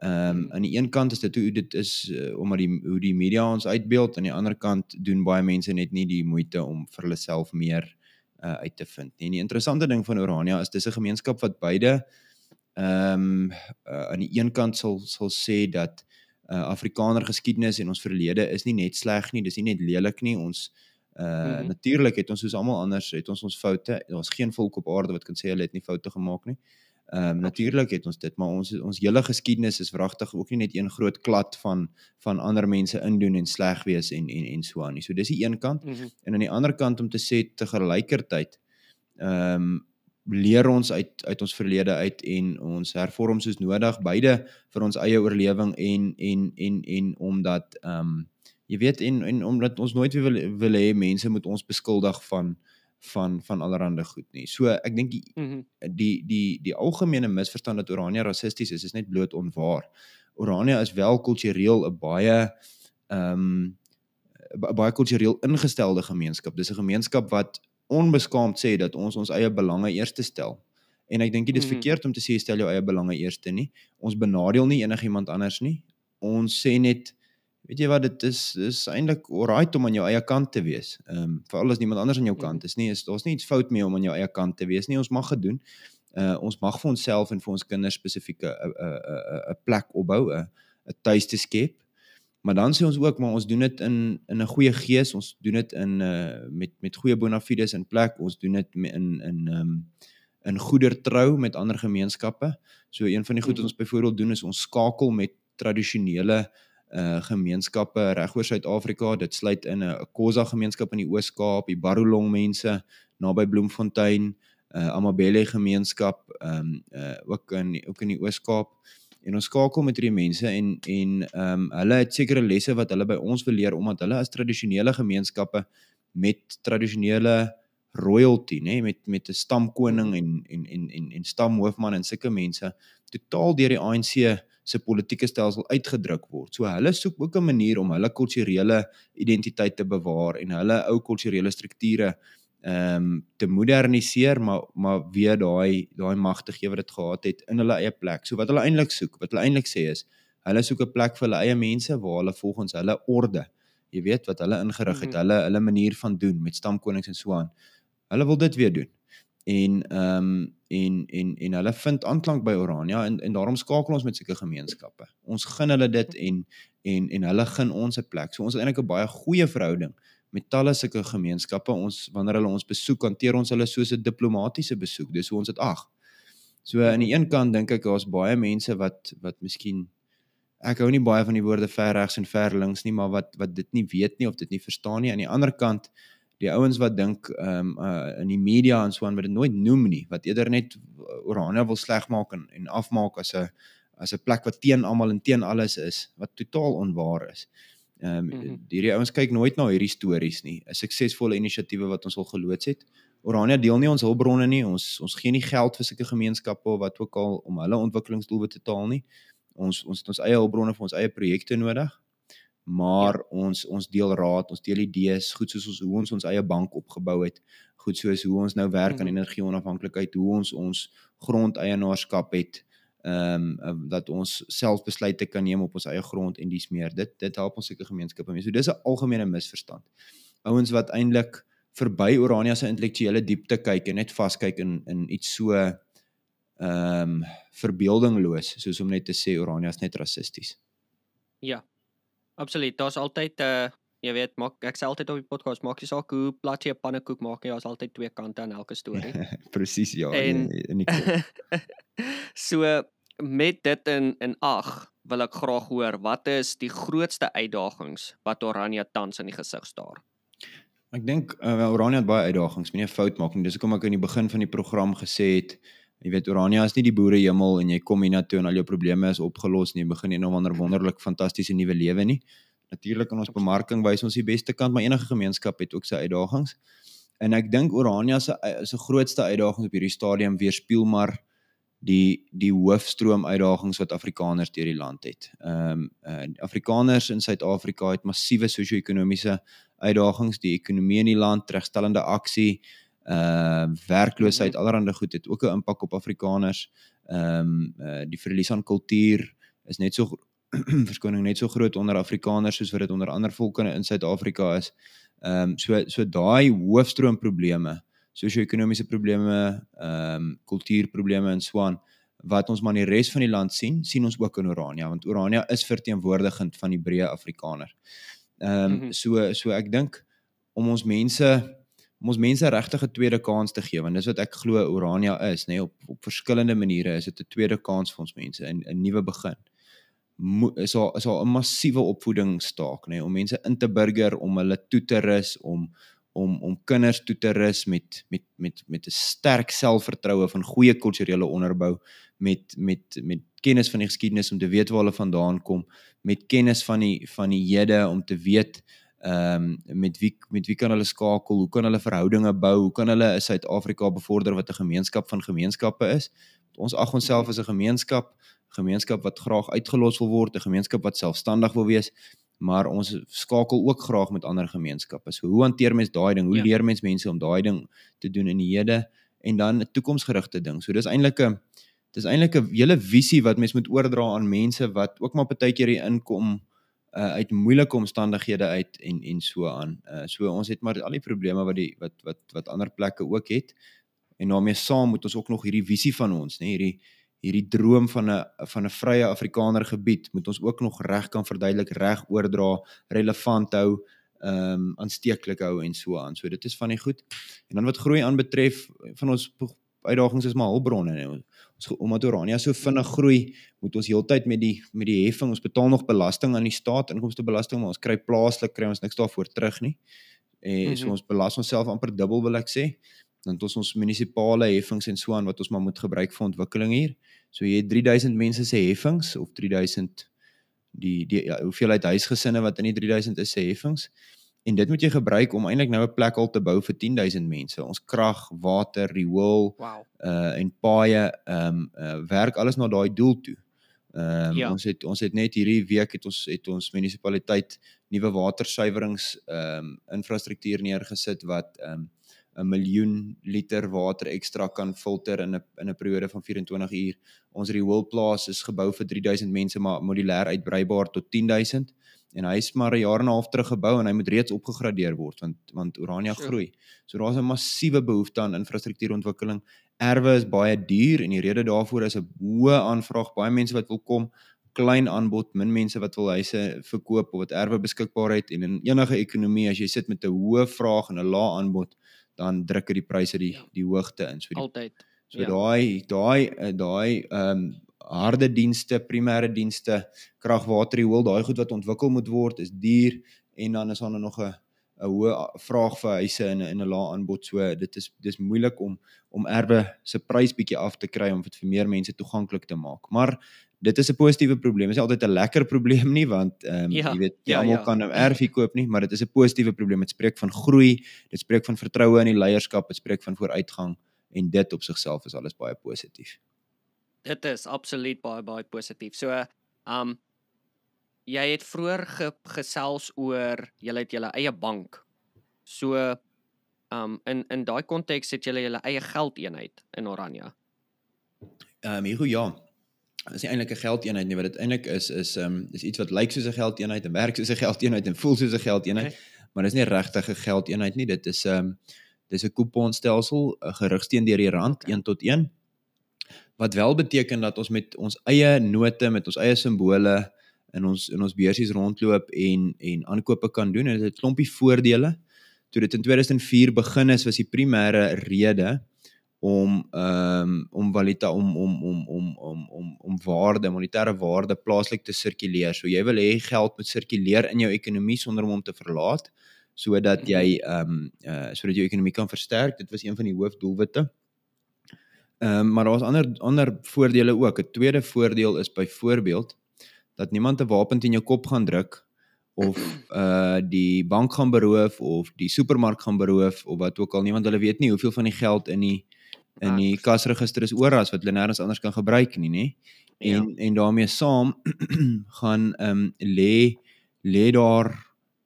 Ehm um, aan die een kant is dit hoe dit is uh, omdat die hoe die media ons uitbeeld aan die ander kant doen baie mense net nie die moeite om vir hulle self meer uh, uit te vind nie. En die interessante ding van Orania is dis 'n gemeenskap wat beide ehm um, uh, aan die een kant sal sal sê dat uh, Afrikaner geskiedenis en ons verlede is nie net sleg nie, dis nie net lelik nie. Ons uh mm -hmm. natuurlik het ons soos almal anders het ons ons foute. Daar's geen volk op aarde wat kan sê hulle het nie foute gemaak nie. Ehm um, natuurlik het ons dit, maar ons ons hele geskiedenis is wragtig ook nie net een groot klad van van ander mense indoen en sleg wees en en en so aan nie. So dis die een kant. Mm -hmm. En aan die ander kant om te sê te gelykertyd ehm um, leer ons uit uit ons verlede uit en ons hervorm soos nodig beide vir ons eie oorlewing en en en en omdat ehm um, jy weet en en omdat ons nooit weer wil wil hê mense moet ons beskuldig van van van allerlei goed nie. So ek dink die, mm -hmm. die die die algemene misverstand dat Orania rassisties is is net bloot onwaar. Orania is wel kultureel 'n baie ehm um, baie kultureel ingestelde gemeenskap. Dis 'n gemeenskap wat onbeskaamd sê dat ons ons eie belange eerste stel. En ek dink dit is -hmm. verkeerd om te sê stel jou eie belange eerste nie. Ons benadeel nie enigiemand anders nie. Ons sê net weet jy wat dit is is eintlik alright om aan jou eie kant te wees. Ehm um, veral as niemand anders aan jou kant is nie, is daar's nie iets fout mee om aan jou eie kant te wees nie. Ons mag dit doen. Uh ons mag vir onsself en vir ons kinders spesifieke 'n 'n 'n plek opbou, 'n 'n tuiste skep. Maar dan sê ons ook maar ons doen dit in in 'n goeie gees, ons doen dit in uh met met goeie bona fides in plek. Ons doen dit in in ehm um, in goeder trou met ander gemeenskappe. So een van die goed wat ons byvoorbeeld doen is ons skakel met tradisionele uh gemeenskappe regoor Suid-Afrika. Dit sluit in 'n Khoza gemeenskap in die Oos-Kaap, die Barolong mense naby Bloemfontein, uh Amabele gemeenskap, ehm um, uh ook in ook in die Oos-Kaap. En ons skakel met hierdie mense en en ehm um, hulle het sekere lesse wat hulle by ons wil leer omdat hulle as tradisionele gemeenskappe met tradisionele royalty, nê, nee, met met 'n stamkoning en en en en en stamhoofman en sulke mense totaal deur die ANC se politieke stelsel uitgedruk word. So hulle soek ook 'n manier om hulle kulturele identiteit te bewaar en hulle ou kulturele strukture ehm um, te moderniseer maar maar weer daai daai mag te gee wat dit gehad het in hulle eie plek. So wat hulle eintlik soek, wat hulle eintlik sê is hulle soek 'n plek vir hulle eie mense waar hulle volgens hulle orde, jy weet wat hulle ingerig het, mm -hmm. hulle hulle manier van doen met stamkonings en so aan. Hulle wil dit weer doen en ehm um, en en en hulle vind aanklank by Orania en en daarom skakel ons met sulke gemeenskappe. Ons gun hulle dit en en en hulle gun ons 'n plek. So ons het eintlik 'n baie goeie verhouding met talle sulke gemeenskappe. Ons wanneer hulle ons besoek, hanteer ons hulle soos 'n diplomatisiese besoek. Dis hoe ons dit ag. So aan die een kant dink ek daar's baie mense wat wat miskien ek hou nie baie van die woorde ver regs en ver links nie, maar wat wat dit nie weet nie of dit nie verstaan nie. Aan die ander kant die ouens wat dink ehm um, uh, in die media en so aan wat dit nooit noem nie wat eerder net Orania wil sleg maak en en afmaak as 'n as 'n plek wat teen almal en teen alles is wat totaal onwaar is. Ehm um, mm -hmm. hierdie ouens kyk nooit na hierdie stories nie. 'n Suksesvolle inisiatiewe wat ons al geloods het. Orania deel nie ons hulpbronne nie. Ons ons gee nie geld vir sulke gemeenskappe wat ook al om hulle ontwikkelingsdoelwitte te taal nie. Ons ons het ons eie hulpbronne vir ons eie projekte nodig maar ja. ons ons deel raad, ons deel idees, goed soos ons hoe ons ons eie bank opgebou het, goed soos hoe ons nou werk aan mm -hmm. energie onafhanklikheid, hoe ons ons grondeienaarskap het, ehm um, dat ons self besluite kan neem op ons eie grond en dis meer. Dit dit help ons seker gemeenskappe mee. So dis 'n algemene misverstand. Ouens wat eintlik verby Orania se intellektuele diepte kyk en net vaskyk in in iets so ehm um, verbeeldingloos soos om net te sê Orania is net rassisties. Ja, Absoluut. Daar's altyd 'n uh, jy weet, maak ek sê altyd op die podcast maak jy saak hoe plat jy 'n pannekoek maak, ja, het altyd twee kante aan elke storie. Presies ja, en, in die So met dit in in ag wil ek graag hoor wat is die grootste uitdagings wat Orania tans in die gesig staar? Ek dink uh, Orania het baie uitdagings, moenie 'n fout maak nie. Dis hoekom ek in die begin van die program gesê het Jy weet Orania is nie die boere hemel en jy kom hiernatoe en al jou probleme is opgelos nie. Jy begin een of ander wonderlik fantastiese nuwe lewe nie. Natuurlik in ons bemarking wys ons die beste kant, maar enige gemeenskap het ook sy uitdagings. En ek dink Orania se se grootste uitdaging op hierdie stadium weerspieël maar die die hoofstroom uitdagings wat Afrikaners deur die land het. Ehm um, uh, Afrikaners in Suid-Afrika het massiewe sosio-ekonomiese uitdagings, die ekonomie in die land, regstellende aksie, uh werkloosheid mhm. allerhande goed het ook 'n impak op Afrikaners. Ehm um, uh die verlies aan kultuur is net so verskoning net so groot onder Afrikaners soos wat dit onder ander volke in Suid-Afrika is. Ehm um, so so daai hoofstroom probleme, sosio-ekonomiese probleme, ehm um, kultuurprobleme en swaan wat ons maar in die res van die land sien, sien ons ook in Orania want Orania is verteenwoordigend van die breë Afrikaner. Ehm um, mm -hmm. so so ek dink om ons mense om ons mense regtig 'n tweede kans te gee want dis wat ek glo Orania is nê nee, op op verskillende maniere is dit 'n tweede kans vir ons mense in 'n nuwe begin. Mo is daar is daar 'n massiewe opvoedingsstaak nê nee, om mense in te burger om hulle toe te rus om om om kinders toe te rus met met met met 'n sterk selfvertroue van goeie kulturele onderbou met met met kennis van die geskiedenis om te weet waar hulle vandaan kom met kennis van die van die hede om te weet ehm um, met wie met wie kan hulle skakel hoe kan hulle verhoudinge bou hoe kan hulle Suid-Afrika bevorder wat 'n gemeenskap van gemeenskappe is. Ons ag onsself as 'n gemeenskap gemeenskap wat graag uitgelos wil word 'n gemeenskap wat selfstandig wil wees maar ons skakel ook graag met ander gemeenskappe. So hoe hanteer mens daai ding? Hoe ja. leer mens mense om daai ding te doen in die hede en dan 'n toekomsgerigte ding. So dis eintlik 'n dis eintlik 'n hele visie wat mens moet oordra aan mense wat ook maar baie keer hier inkom uh uit moeilike omstandighede uit en en so aan. Uh so ons het maar al die probleme wat die wat wat wat ander plekke ook het. En daarmee saam moet ons ook nog hierdie visie van ons, nê, hierdie hierdie droom van 'n van 'n vrye Afrikaner gebied moet ons ook nog reg kan verduidelik, reg oordra, relevant hou, ehm um, aansteeklik hou en so aan. So dit is van die goed. En dan wat groei aanbetref van ons uitdagings is maar hulpbronne. Ons omdat Orania so vinnig groei, moet ons heeltyd met die met die heffing, ons betaal nog belasting aan die staat, inkomstebelasting, maar ons kry plaaslik kry ons niks daarvoor terug nie. En mm -hmm. so ons belas onsself amper dubbel wil ek sê dan het ons ons munisipale heffings en so aan wat ons maar moet gebruik vir ontwikkeling hier. So jy het 3000 mense se heffings of 3000 die die ja, hoeveelheid huisgesinne wat in die 3000 is se heffings. En dit moet jy gebruik om eintlik nou 'n plek al te bou vir 10000 mense. Ons krag, water, riool wow. uh en paaie ehm um, uh, werk alles na daai doel toe. Ehm um, ja. ons het ons het net hierdie week het ons het ons munisipaliteit nuwe watersuiwerings ehm um, infrastruktuur neergesit wat ehm um, 'n miljoen liter water ekstra kan filter in 'n in 'n periode van 24 uur. Ons rioolplaas is gebou vir 3000 mense maar modulêr uitbreibaar tot 10000 en hy is maar 'n jaar en 'n half terug gebou en hy moet reeds opgegradeer word want want Orania sure. groei. So daar's 'n massiewe behoefte aan infrastruktuurontwikkeling. Erwe is baie duur en die rede daarvoor is 'n hoë aanvraag, baie mense wat wil kom klein aanbod, min mense wat wil huise verkoop of wat erwe beskikbaar het en in enige ekonomie as jy sit met 'n hoë vraag en 'n lae aanbod, dan druk dit die pryse die ja. die hoogte in. So die, altyd. So ja. daai daai eh, daai ehm um, harde dienste, primêre dienste, krag, water, riool, daai goed wat ontwikkel moet word is duur en dan is daar nog 'n 'n hoë vraag vir huise en 'n 'n lae aanbod. So dit is dis moeilik om om erwe se prys bietjie af te kry om dit vir meer mense toeganklik te maak. Maar dit is 'n positiewe probleem. Dit is altyd 'n lekker probleem nie want ehm um, ja, jy weet jy ja, almal ja. kan 'n nou erf koop nie, maar dit is 'n positiewe probleem. Dit spreek van groei, dit spreek van vertroue in die leierskap, dit spreek van vooruitgang en dit op sigself is alles baie positief. Dit is absoluut baie baie positief. So ehm um, jy het vroeër ge, gesels oor jy het jou eie bank. So ehm um, in in daai konteks het jy jou eie geldeenheid in Orania. Ehm um, ja, is nie eintlik 'n geldeenheid nie, wat dit eintlik is is ehm um, is iets wat lyk soos 'n geldeenheid en werk soos 'n geldeenheid en voel soos 'n geldeenheid, okay. maar dis nie regtig 'n geldeenheid nie. Dit is ehm um, dis 'n kuponstelsel gerigsteen deur die rand okay. 1 tot 1. Wat wel beteken dat ons met ons eie note, met ons eie simbole in ons in ons beursies rondloop en en aankope kan doen en dit het 'n klompie voordele. Toe dit in 2004 begin is, was die primêre rede om ehm um, om valuta om om om om om om om waarde monetêre waarde plaaslik te sirkuleer. So jy wil hê geld moet sirkuleer in jou ekonomie sonder om hom te verlaat sodat jy mhm. ehm um, uh sodat jou ekonomie kan versterk. Dit was een van die hoofdoelwitte. Ehm um, maar daar's ander ander voordele ook. 'n Tweede voordeel is byvoorbeeld dat niemand 'n wapen teen jou kop gaan druk of uh die bank gaan beroof of die supermark gaan beroof of wat ook al niemand hulle weet nie hoeveel van die geld in die in die kasregister is oral wat hulle nêrens anders kan gebruik nie, nê? En ja. en daarmee saam gaan ehm um, lê lê daar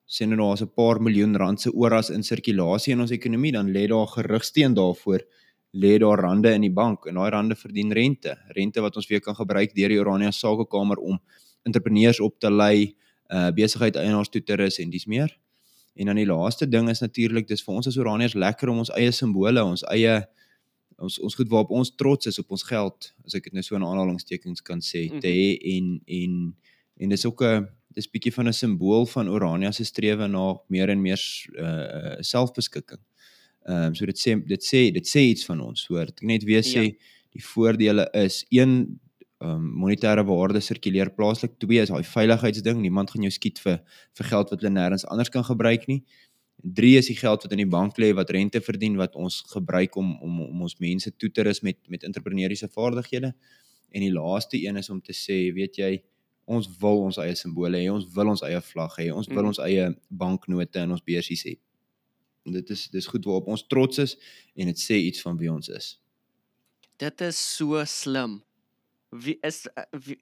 sien nou daar's 'n paar miljoen rand se oras in sirkulasie in ons ekonomie, dan lê daar gerigsteen daarvoor lê daar rande in die bank en daai rande verdien rente. Rente wat ons weer kan gebruik deur die Orania Sakekamer om entrepreneurs op te lei, uh besigheid eienaars toe te rus en dis meer. En dan die laaste ding is natuurlik dis vir ons as Oraniërs lekker om ons eie simbole, ons eie ons ons goed waarop ons trots is op ons geld as ek dit nou so in aanhalingstekens kan sê mm -hmm. te hê en en en dis ook 'n dis bietjie van 'n simbool van Orania se strewe na meer en meer uh selfbeskikking. Ehm um, so dit sê dit sê dit sê iets van ons hoor. Ek net weer sê ja. die voordele is een ehm um, monetêre waarde sirkuleer plaaslik. Twee is daai veiligheidsding. Niemand gaan jou skiet vir vir geld wat hulle nêrens anders kan gebruik nie. 3 is die geld wat in die bank lê wat rente verdien wat ons gebruik om om om ons mense toe te rus met met entrepreneursiese vaardighede. En die laaste een is om te sê, weet jy, ons wil ons eie simbole hê, ons wil ons eie vlag hê, ons wil Mm. ons eie banknote in ons beursies hê. Dit is dis goed waarop ons trots is en dit sê iets van wie ons is. Dit is so slim. Wie is uh, wie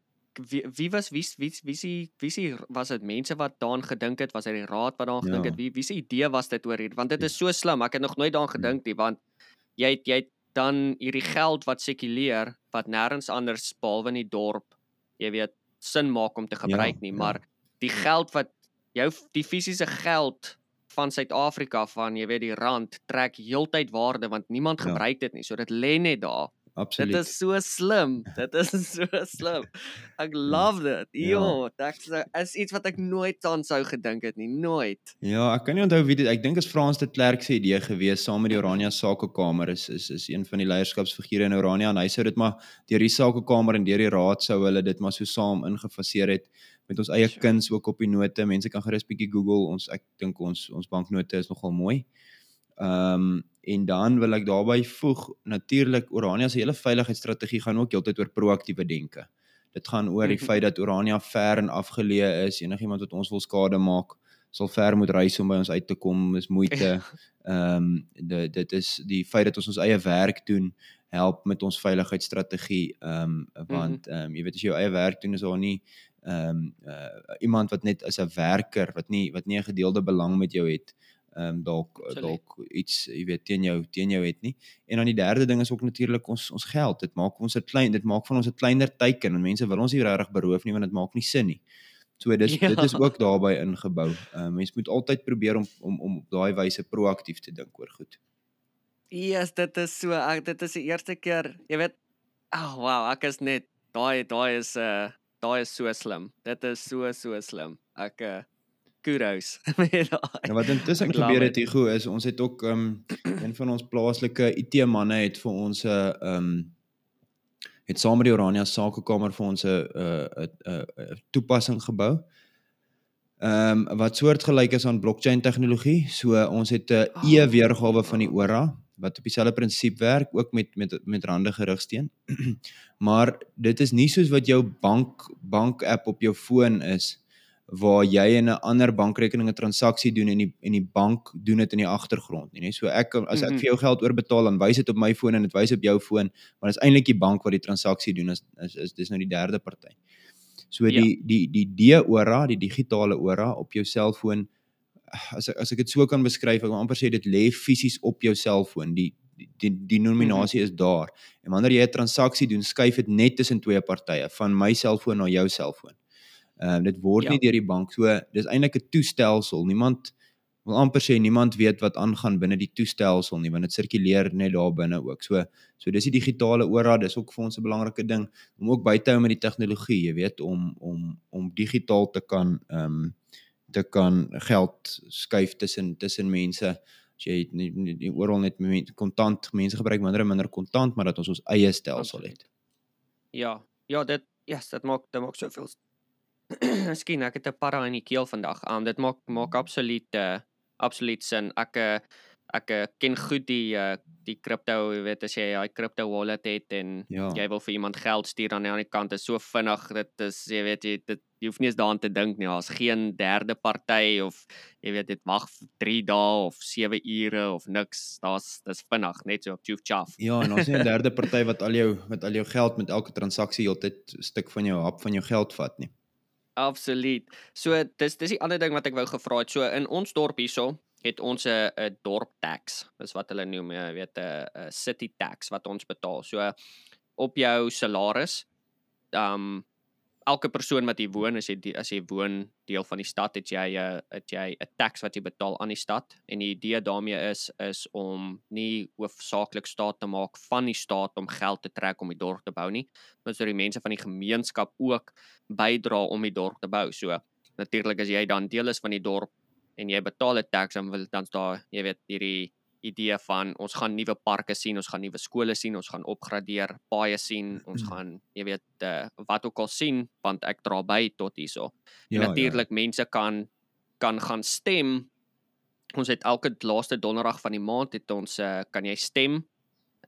wie, wie was wie wie wie wie wie wie was dit mense wat daaraan gedink het was dit die raad wat daaraan gedink Ja. het wie wie se idee was dit oor hier want dit is so slim ek het nog nooit daaraan Ja. gedink nie want jy het, jy het dan hierdie geld wat sekuleer wat nêrens anders behalwe in die dorp jy weet sin maak om te gebruik nie ja. maar die geld wat jou die fisiese geld van Suid-Afrika van jy weet die rand trek heeltyd waarde want niemand Ja. gebruik dit nie so dit lê net daar Absoluut. Dit is so slim. Dit is so slim. Ek love dit. Ja. Ja, dit is iets wat ek nooit aan sou gedink het nie, nooit. Ja, ek kan nie onthou wie dit ek dink is Frans de Klerk se idee gewees saam met die Orania Sakekamer is is is een van die leierskapsfigure in Orania en hy sou dit maar deur die Sakekamer en deur die raad sou hulle dit maar so saam ingefaseer het met ons eie Sure. kuns ook op die note. Mense kan gerus bietjie Google. Ons ek dink ons ons banknote is nogal mooi. Ehm um, en dan wil ek daarbey voeg natuurlik Orania se hele veiligheidsstrategie gaan ook heeltyd oor proaktiewe denke. Dit gaan oor die Mhm. feit dat Orania ver en afgeleë is. Enigiemand wat ons wil skade maak, sal ver moet reis om by ons uit te kom, is moeite. Ehm um, dit dit is die feit dat ons ons eie werk doen help met ons veiligheidsstrategie ehm um, want ehm um, jy weet as jy jou eie werk doen is daar nie ehm um, uh, iemand wat net as 'n werker wat nie wat nie 'n gedeelde belang met jou het ehm um, dalk Absoluut. dalk iets jy weet teen jou teen jou het nie. En dan die derde ding is ook natuurlik ons ons geld. Dit maak ons 'n klein dit maak van ons 'n kleiner teiken en mense wil ons nie regtig beroof nie want dit maak nie sin nie. So dis ja. dit is Ja. ook daarbey ingebou. Ehm uh, mens moet altyd probeer om om om op daai wyse proaktief te dink oor goed. Yes, dit is so. Ek dit is die eerste keer, jy weet. Ag, oh, wow, ek is net daai daai is 'n uh, daai is so slim. Dit is so so slim. Ek uh kudos met daai. En wat intussen gebeur het Hugo is ons het ook ehm um, een van ons plaaslike IT manne het vir ons 'n ehm um, het saam met die Orania Sakekamer vir ons 'n 'n 'n 'n toepassing gebou. Ehm um, wat soortgelyk is aan blockchain tegnologie. So ons het 'n Oh, e-weergawe van die. ORA wat op dieselfde prinsip werk ook met met met rande gerigsteen. maar dit is nie soos wat jou bank bank app op jou foon is waar jy in 'n ander bankrekening 'n transaksie doen en die en die bank doen dit in die agtergrond nie, nee. So ek as ek Mhm. vir jou geld oorbetaal dan wys dit op my foon en dit wys op jou foon, maar dit is eintlik die bank wat die transaksie doen is is, is dis nou die derde party. So Ja. die die die D-ora, die digitale ora op jou selfoon as ek, as ek dit so kan beskryf, ek wil amper sê dit lê fisies op jou selfoon. Die die die Mhm. denominasie is daar. En wanneer jy 'n transaksie doen, skuif dit net tussen twee partye, van my selfoon na jou selfoon. Ehm uh, dit word Ja. nie deur die bank so dis eintlik 'n toestelsel. Niemand wil amper sê niemand weet wat aangaan binne die toestelsel nie want dit sirkuleer net daar binne ook. So so dis die digitale ora, dis ook vir ons 'n belangrike ding om ook by te hou met die tegnologie, jy weet, om om om digitaal te kan ehm um, te kan geld skuif tussen tussen mense. As jy nie, nie, nie oral net met kontant mense gebruik minder en minder kontant, maar dat ons ons eie stelsel het. Ja. Ja, dit yes, dit maak dit maak soveel Miskien ek het 'n para in die keel vandag. Um dit maak maak absoluut uh, absoluut sin. Ek uh, ek uh, ken goed die uh, die kripto, jy weet as jy daai kripto wallet het en Ja. jy wil vir iemand geld stuur aan die kant is so vinnig dit is jy weet jy dit jy hoef nie eens daaraan te dink nie. Daar's geen derde party of jy weet dit wag vir 3 dae of 7 ure of niks. Daar's dis vinnig, net so tjoef tjaf. Ja, en ons het 'n derde party wat al jou met al jou geld met elke transaksie heeltyd 'n stuk van jou hap van jou geld vat nie. Absoluut. So dis dis die ander ding wat ek wou gevra het. So in ons dorp hierso het ons 'n 'n dorp tax. Dis wat hulle noem, jy weet 'n 'n city tax wat ons betaal. So op jou salaris, um elke persoon wat hier woon, as jy die- as jy woon deel van die stad, het jy 'n het jy 'n tax wat jy betaal aan die stad. En die idee daarmee is is om nie hoofsaaklik staat te maak van die staat om geld te trek om die dorp te bou nie, maar sodat die mense van die gemeenskap ook bydra om die dorp te bou. So natuurlik as jy dan deel is van die dorp en jy betaal 'n tax dan wil dan's daar, jy weet, hierdie idee van ons gaan nuwe parke sien, ons gaan nuwe skole sien, ons gaan opgradeer paaie sien, ons gaan jy weet uh, wat ook al sien want ek dra by tot hierso. Ja, Ja, natuurlik ja. mense kan kan gaan stem ons het elke laaste donderdag van die maand het ons uh, kan jy stem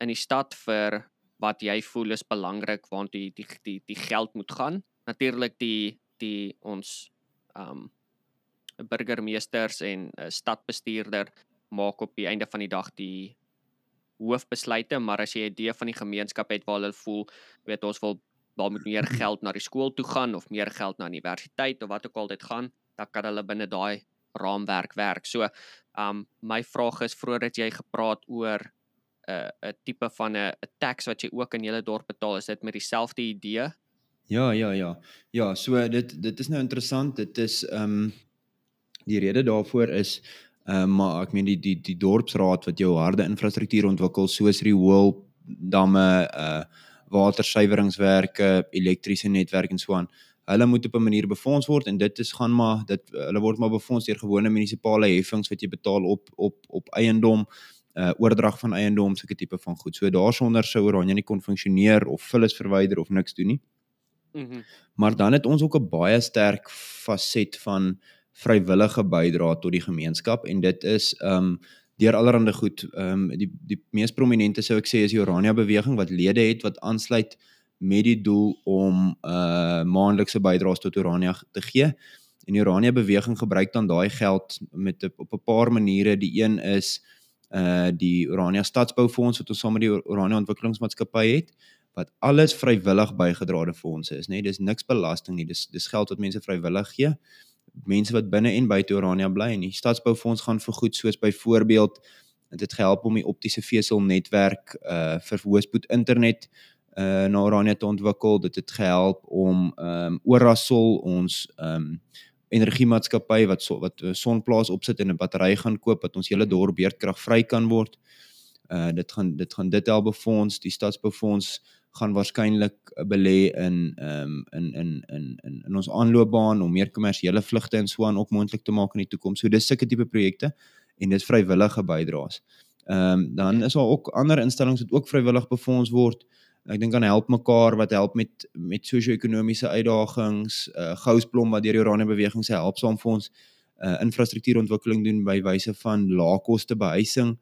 in die stad vir wat jy voel is belangrik want die die die die geld moet gaan. Natuurlik die die ons um, burgemeesters en uh, stadbestuurder maak op die einde van die dag die hoofbesluite, maar as jy 'n idee van die gemeenskap het waar hulle voel, weet ons wil waar moet meer geld na die skool toe gaan of meer geld na universiteit of wat ook al dit gaan, dan kan hulle binne daai raamwerk werk. So, um my vraag is vroeër het jy gepraat oor 'n uh, 'n tipe van 'n 'n tax wat jy ook in julle dorp betaal, is dit met dieselfde idee? Ja, ja, ja. Ja, so dit dit is nou interessant. Dit is um die rede daarvoor is Ehm um, maar ek meen die die die dorpsraad wat jou harde infrastruktuur ontwikkel soos riool damme, uh watersuiweringswerke, elektriese netwerk en so aan. Hulle moet op 'n manier befonds word en dit is gaan maar dit hulle word maar befonds deur gewone munisipale heffings wat jy betaal op op op eiendom uh oordrag van eiendom sulke tipe van goed. So daarsonder sou Oranje nie kon funksioneer of vullis verwyder of niks doen nie. Mhm. Mm maar dan het ons ook 'n baie sterk faset van vrywillige bydrae tot die gemeenskap en dit is um deur allerlei goed um die die mees prominente sou ek sê is die Orania beweging wat lede het wat aansluit met die doel om uh maandelikse bydraes tot Orania te gee. En die Orania beweging gebruik dan daai geld met op 'n paar maniere. Die een is uh die Orania Stadsboufonds wat ons saam met die Orania Ontwikkelingsmaatskappy het wat alles vrywillig bygedrade fondse is, nê. Nee, dis niks belasting nie. Dis dis geld wat mense vrywillig gee mense wat binne en buite Orania bly en die stadsboufonds gaan vir goed soos byvoorbeeld dit het gehelp om die optiese vesel netwerk uh vir hoëspoed internet uh na Orania te ontwikkel. Dit het gehelp om um Orasol ons um energiemaatskappy wat so, wat 'n sonplaas opsit en 'n battery gaan koop wat ons hele dorp beurtkragvry kan word. Uh dit gaan dit gaan dit help befonds die stadsboufonds gaan waarskynlik eh, belê in ehm um, in in in in in ons aanloopbaan om meer kommersiële vlugte en so aan ook moontlik te maak in die toekoms. So dis sulke tipe projekte en dis vrywillige bydraes. Ehm um, dan is daar ook ander instellings wat ook vrywillig befonds word. Ek dink aan help mekaar wat help met met sosio-ekonomiese uitdagings, uh Gousblom wat deur die Oranje beweging se help saam vir ons uh infrastruktuurontwikkeling doen by wyse van laagkoste behuising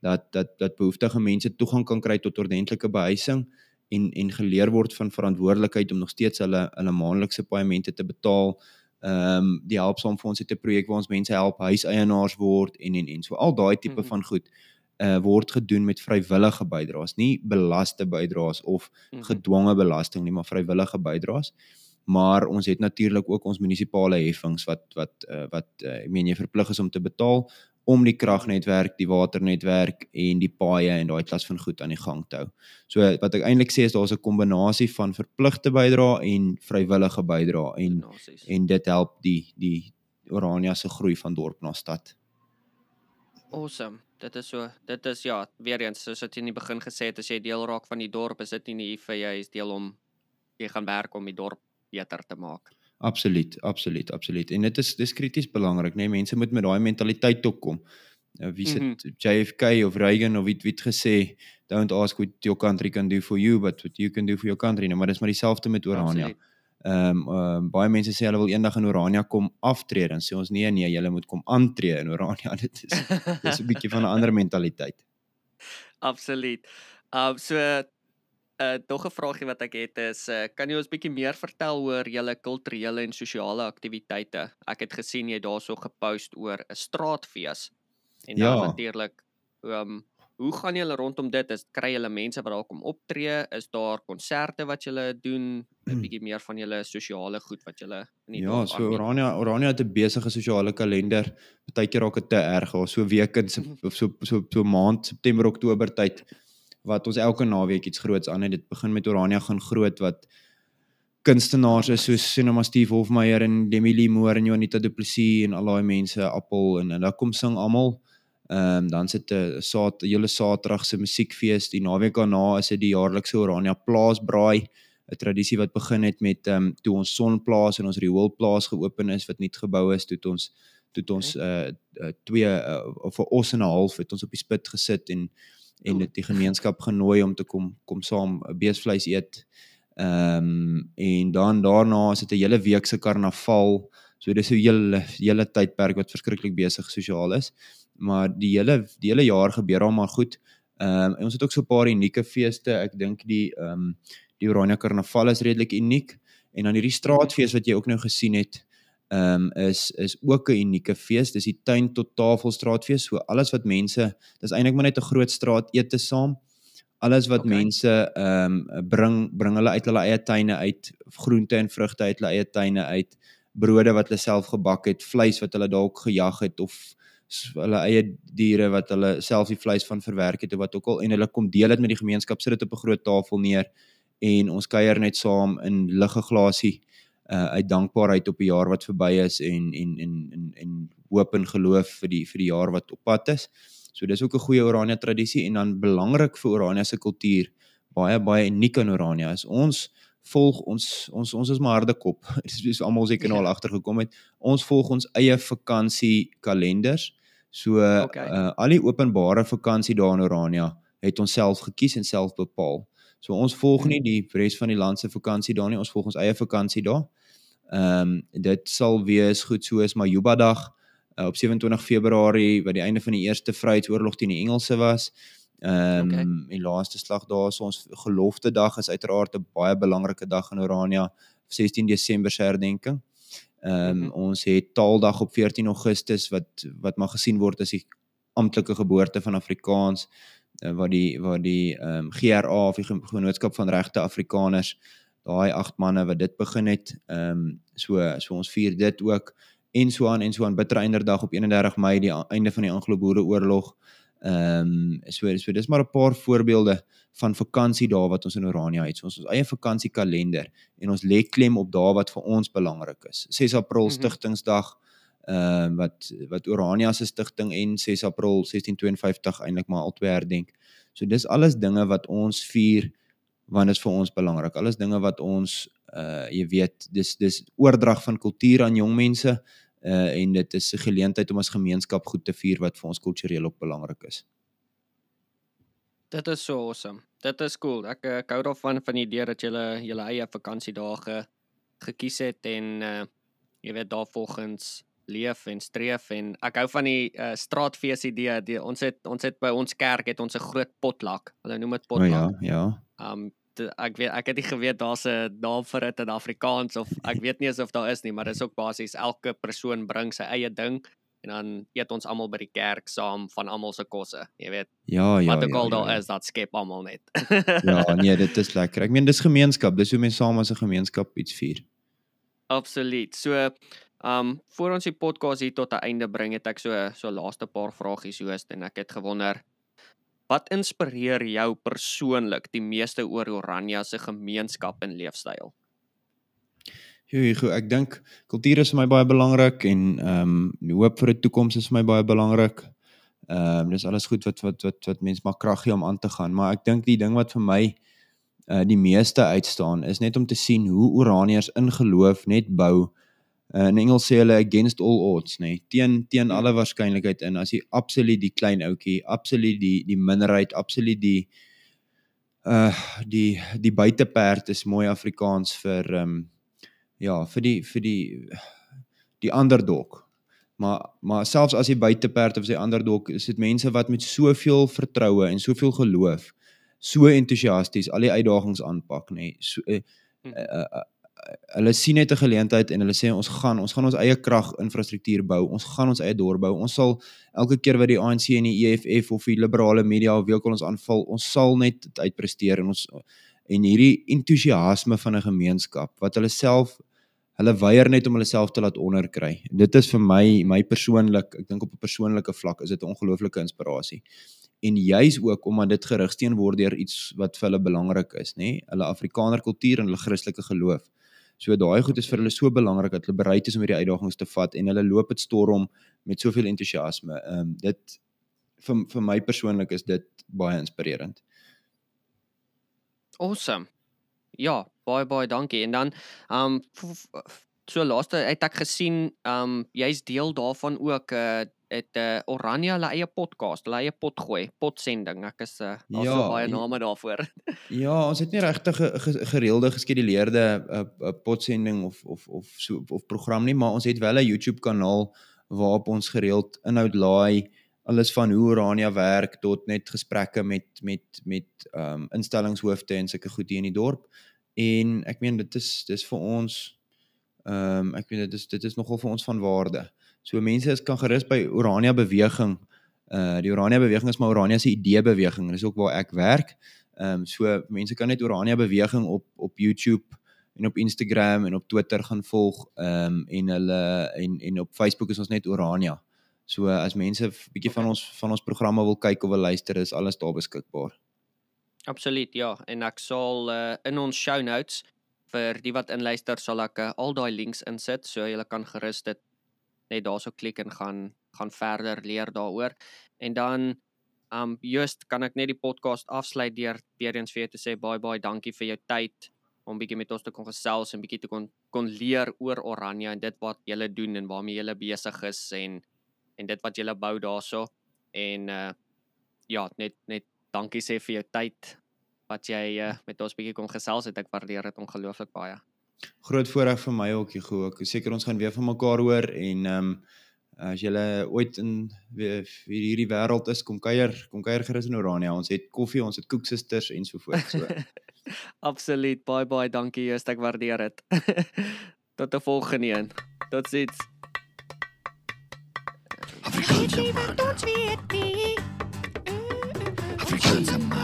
dat dat dat behoeftige mense toegang kan kry tot ordentlike behuising en en geleer word van verantwoordelikheid om nog steeds hulle hulle maandelikse paemente te betaal. Ehm um, die helpsaamfonds het 'n projek waar ons mense help huiseienaars word en en en so al daai tipe mm -hmm. van goed uh word gedoen met vrywillige bydraes, nie belaste bydraes of mm -hmm. gedwonge belasting nie, maar vrywillige bydraes. Maar ons het natuurlik ook ons munisipale heffings wat wat uh, wat uh, ek meen jy verplig is om te betaal om die kragnetwerk, die waternetwerk en die paaie en daai klas van goed aan die gang te hou. So wat ek eintlik sê is daar's 'n kombinasie van verpligte bydrae en vrywillige bydrae en Nasies. en dit help die die Orania se groei van dorp na stad. Awesome. Dit is so, dit is ja, weer eens soos wat jy in die begin gesê het, as jy deel raak van die dorp, is dit nie net vir jy is deel om jy gaan werk om die dorp beter te maak. Absoluut, absoluut, absoluut. En dit is dis krities belangrik, né? Nee? Mense moet met daai mentaliteit toe kom. Nou wie sit mm -hmm. JFK of Reagan of wie het gesê don't ask what your country can do for you but what you can do for your country. Nou, maar dis maar dieselfde met Orania. Ehm um, um, baie mense sê hulle wil eendag in Orania kom aftree en sê ons nee nee, julle moet kom aantree in Orania. Dit is dis 'n bietjie van 'n ander mentaliteit. Absoluut. Ehm um, so uh tog 'n vraagie wat ek het is uh kan jy ons bietjie meer vertel oor julle kulturele en sosiale aktiwiteite? Ek het gesien jy daarso gepost oor 'n straatfees. En ja. dan natuurlik ehm um, hoe gaan julle rondom dit? Is kry julle mense wat daar kom optree? Is daar konserte wat julle doen? 'n hmm. bietjie meer van julle sosiale goed wat julle in die Ja, so Orania Orania het 'n besige sosiale kalender. Partykeer raak dit te erg, so week in of so so so maand September Oktober tyd wat ons elke naweek iets groots aan het. Dit begin met Orania gaan groot wat kunstenaars is soos Cinema Steve Hofmeyer en Demi Lee Moore en Jonita Du Plessis en al daai mense Appel en en dan kom sing almal. Ehm um, dan sit 'n saad hele Saterdag se musiekfees. Die naweek daarna is dit die jaarlikse Orania Plaasbraai, 'n tradisie wat begin het met ehm um, toe ons Sonplaas en ons Rioolplaas geopen is wat nuut gebou is, toe ons toe ons uh, uh twee uh, of 'n os en 'n half het ons op die spit gesit en en dit die gemeenskap genooi om te kom kom saam beesvleis eet. Ehm um, en dan daarna is dit 'n hele week se karnaval. So dis 'n hele hele tydperk wat verskriklik besig sosiaal is. maar die hele die hele jaar gebeur al maar goed. Ehm um, ons het ook so 'n paar unieke feeste. Ek dink die ehm um, die Oranje Karnaval is redelik uniek en dan hierdie straatfees wat jy ook nou gesien het, ehm um, is is ook 'n unieke fees. Dis die tuin tot tafel straatfees. So alles wat mense, dis eintlik maar net 'n groot straat ete saam. Alles wat okay. mense ehm um, bring bring hulle uit hulle eie tuine uit, groente en vrugte uit hulle eie tuine uit, brode wat hulle self gebak het, vleis wat hulle dalk gejag het of hulle eie diere wat hulle self die vleis van verwerk het of wat ook al en hulle kom deel dit met die gemeenskap sit dit op 'n groot tafel neer en ons kuier net saam in ligge glasie uh, uit dankbaarheid op die jaar wat verby is en en en en en hoop en geloof vir die vir die jaar wat op pad is. So dis ook 'n goeie Orania tradisie en dan belangrik vir Orania se kultuur baie baie uniek in Orania is ons volg ons ons ons is maar harde kop. Dis is almal seker nou al ja. agtergekom het. Ons volg ons eie vakansie kalenders. So okay. uh, al die openbare vakansie daar in Orania het ons self gekies en self bepaal. So ons volg nie die res van die land se vakansie daar nie, ons volg ons eie vakansie daar. Ehm um, dit sal wees goed soos Majuba dag uh, op 27 Februarie wat die einde van die eerste Vryheidsoorlog teen die Engelse was. Ehm um, okay. die laaste slag daar so ons gelofte dag is uiteraard 'n baie belangrike dag in Orania, 16 Desember se herdenking. Ehm um, mm -hmm. ons het Taaldag op 14 Augustus wat wat maar gesien word as die amptelike geboorte van Afrikaans uh, wat die wat die ehm um, GRA of die Genootskap van Regte Afrikaners daai agt manne wat dit begin het. Ehm um, so so ons vier dit ook en so aan en so aan Bittereinderdag op 31 Mei die einde van die Anglo-Boereoorlog. Ehm um, so so dis maar 'n paar voorbeelde van vakansiedae wat ons in Orania het. So ons ons eie vakansiekalender en ons lê klem op dae wat vir ons belangrik is. 6 April mm -hmm. Stigtingsdag ehm uh, wat wat Orania se stigting en 6 April 1652 eintlik maar albei herdenk. So dis alles dinge wat ons vier want dit is vir ons belangrik. Alles dinge wat ons uh jy weet, dis dis oordrag van kultuur aan jong mense uh en dit is 'n geleentheid om as gemeenskap goed te vier wat vir ons kultureel ook belangrik is. Dit is so awesome. Dit is cool. Ek ek hou daarvan van die idee dat jy julle eie vakansiedae ge, gekies het en uh jy weet daarvolgens leef en streef en ek hou van die uh, straatfees idee. Die, ons het ons het by ons kerk het ons 'n groot potlak. Hulle noem dit potlak. Oh, ja, ja. Um ek weet ek het nie geweet daar's 'n naam vir dit in Afrikaans of ek weet nie of daar is nie, maar dit is ook basies elke persoon bring sy eie ding en dan eet ons almal by die kerk saam van almal se kosse, jy weet. Ja, ja. Wat ook ja, al ja, daar ja. is, dat skep almal net. ja, nee, dit is lekker. Ek meen dis gemeenskap, dis hoe mense saam as 'n gemeenskap iets vier. Absoluut. So, um voor ons die podcast hier tot 'n einde bring, het ek so so laaste paar vragies hoes en ek het gewonder Wat inspireer jou persoonlik die meeste oor Oranje se gemeenskap en leefstyl? Joe, Hugo, ek dink kultuur is vir my baie belangrik en ehm um, die hoop vir 'n toekoms is vir my baie belangrik. Ehm um, dis alles goed wat wat wat wat mense maar krag gee om aan te gaan, maar ek dink die ding wat vir my uh die meeste uitstaan is net om te sien hoe Oraniërs in geloof net bou Uh, in Engels sê hulle against all odds, nê, nee, teen teen alle waarskynlikheid in as jy absoluut die klein ouetjie, absoluut die die minderheid, absoluut die uh die die buiteperd is mooi Afrikaans vir ehm um, ja, vir die vir die die underdog. Maar maar selfs as jy buiteperd of jy underdog, is dit mense wat met soveel vertroue en soveel geloof so entoesiasties al die uitdagings aanpak, nê. Nee, so uh, uh, uh, hulle sien net 'n geleentheid en hulle sê ons gaan ons gaan ons eie krag infrastruktuur bou. Ons gaan ons eie dorp bou. Ons sal elke keer wat die ANC en die EFF of die liberale media of wie ook al ons aanval, ons sal net uitpresteer en ons en hierdie entoesiasme van 'n gemeenskap wat hulle self hulle weier net om hulle self te laat onderkry. Dit is vir my my persoonlik, ek dink op 'n persoonlike vlak is dit 'n ongelooflike inspirasie. En juis ook omdat dit gerigsteen word deur iets wat vir hulle belangrik is, nê? Hulle Afrikaner kultuur en hulle Christelike geloof. So daai goed is vir hulle so belangrik dat hulle bereid is om hierdie uitdagings te vat en hulle loop dit storm met soveel entoesiasme. Ehm um, dit vir vir my persoonlik is dit baie inspirerend. Awesome. Ja, baie baie dankie. En dan ehm um, so laaste het ek gesien ehm um, jy's deel daarvan ook 'n uh, eh, het uh, Oranje hulle eie podcast, hulle eie pot gooi, potsending. Ek is uh, daar's ja, so baie name daarvoor. ja, ons het nie regtig 'n gereelde geskeduleerde 'n uh, uh, potsending of of of so of program nie, maar ons het wel 'n YouTube kanaal waarop ons gereeld inhoud laai alles van hoe Orania werk tot net gesprekke met met met ehm um, instellingshoofde en sulke goed hier in die dorp. En ek meen dit is dis vir ons ehm um, ek meen dit is dit is nogal vir ons van waarde. So mense is kan gerus by Orania beweging. Uh die Orania beweging is maar Orania se idee beweging. Dis ook waar ek werk. Ehm um, so mense kan net Orania beweging op op YouTube en op Instagram en op Twitter gaan volg ehm um, en hulle en en op Facebook is ons net Orania. So as mense 'n bietjie van ons van ons programme wil kyk of wil luister, is alles daar beskikbaar. Absoluut, ja, en ek sal uh, in ons show notes vir die wat inluister sal ek uh, al daai links insit so jy kan gerus dit net daarso klik en gaan gaan verder leer daaroor. En dan um just kan ek net die podcast afsluit deur weer eens vir jou te sê baie baie dankie vir jou tyd om bietjie met ons te kon gesels en bietjie te kon kon leer oor Oranje en dit wat julle doen en waarmee julle besig is en en dit wat julle bou daarso. En uh ja net net dankie sê vir jou tyd wat jy uh, met ons bietjie kon gesels het. Ek waardeer dit ongelooflik baie groot voorreg vir my ook hier ook seker ons gaan weer van mekaar hoor en ehm um, as jy ooit in weer hierdie wêreld is kom kuier kom kuier gerus in Orania ons het koffie ons het koeksisters en so voort so. Absoluut. Baie baie dankie Joost. Ek waardeer dit. Tot 'n volgende een. Totsiens. Afrikaanse man. Ons weet nie. Afrikaanse man.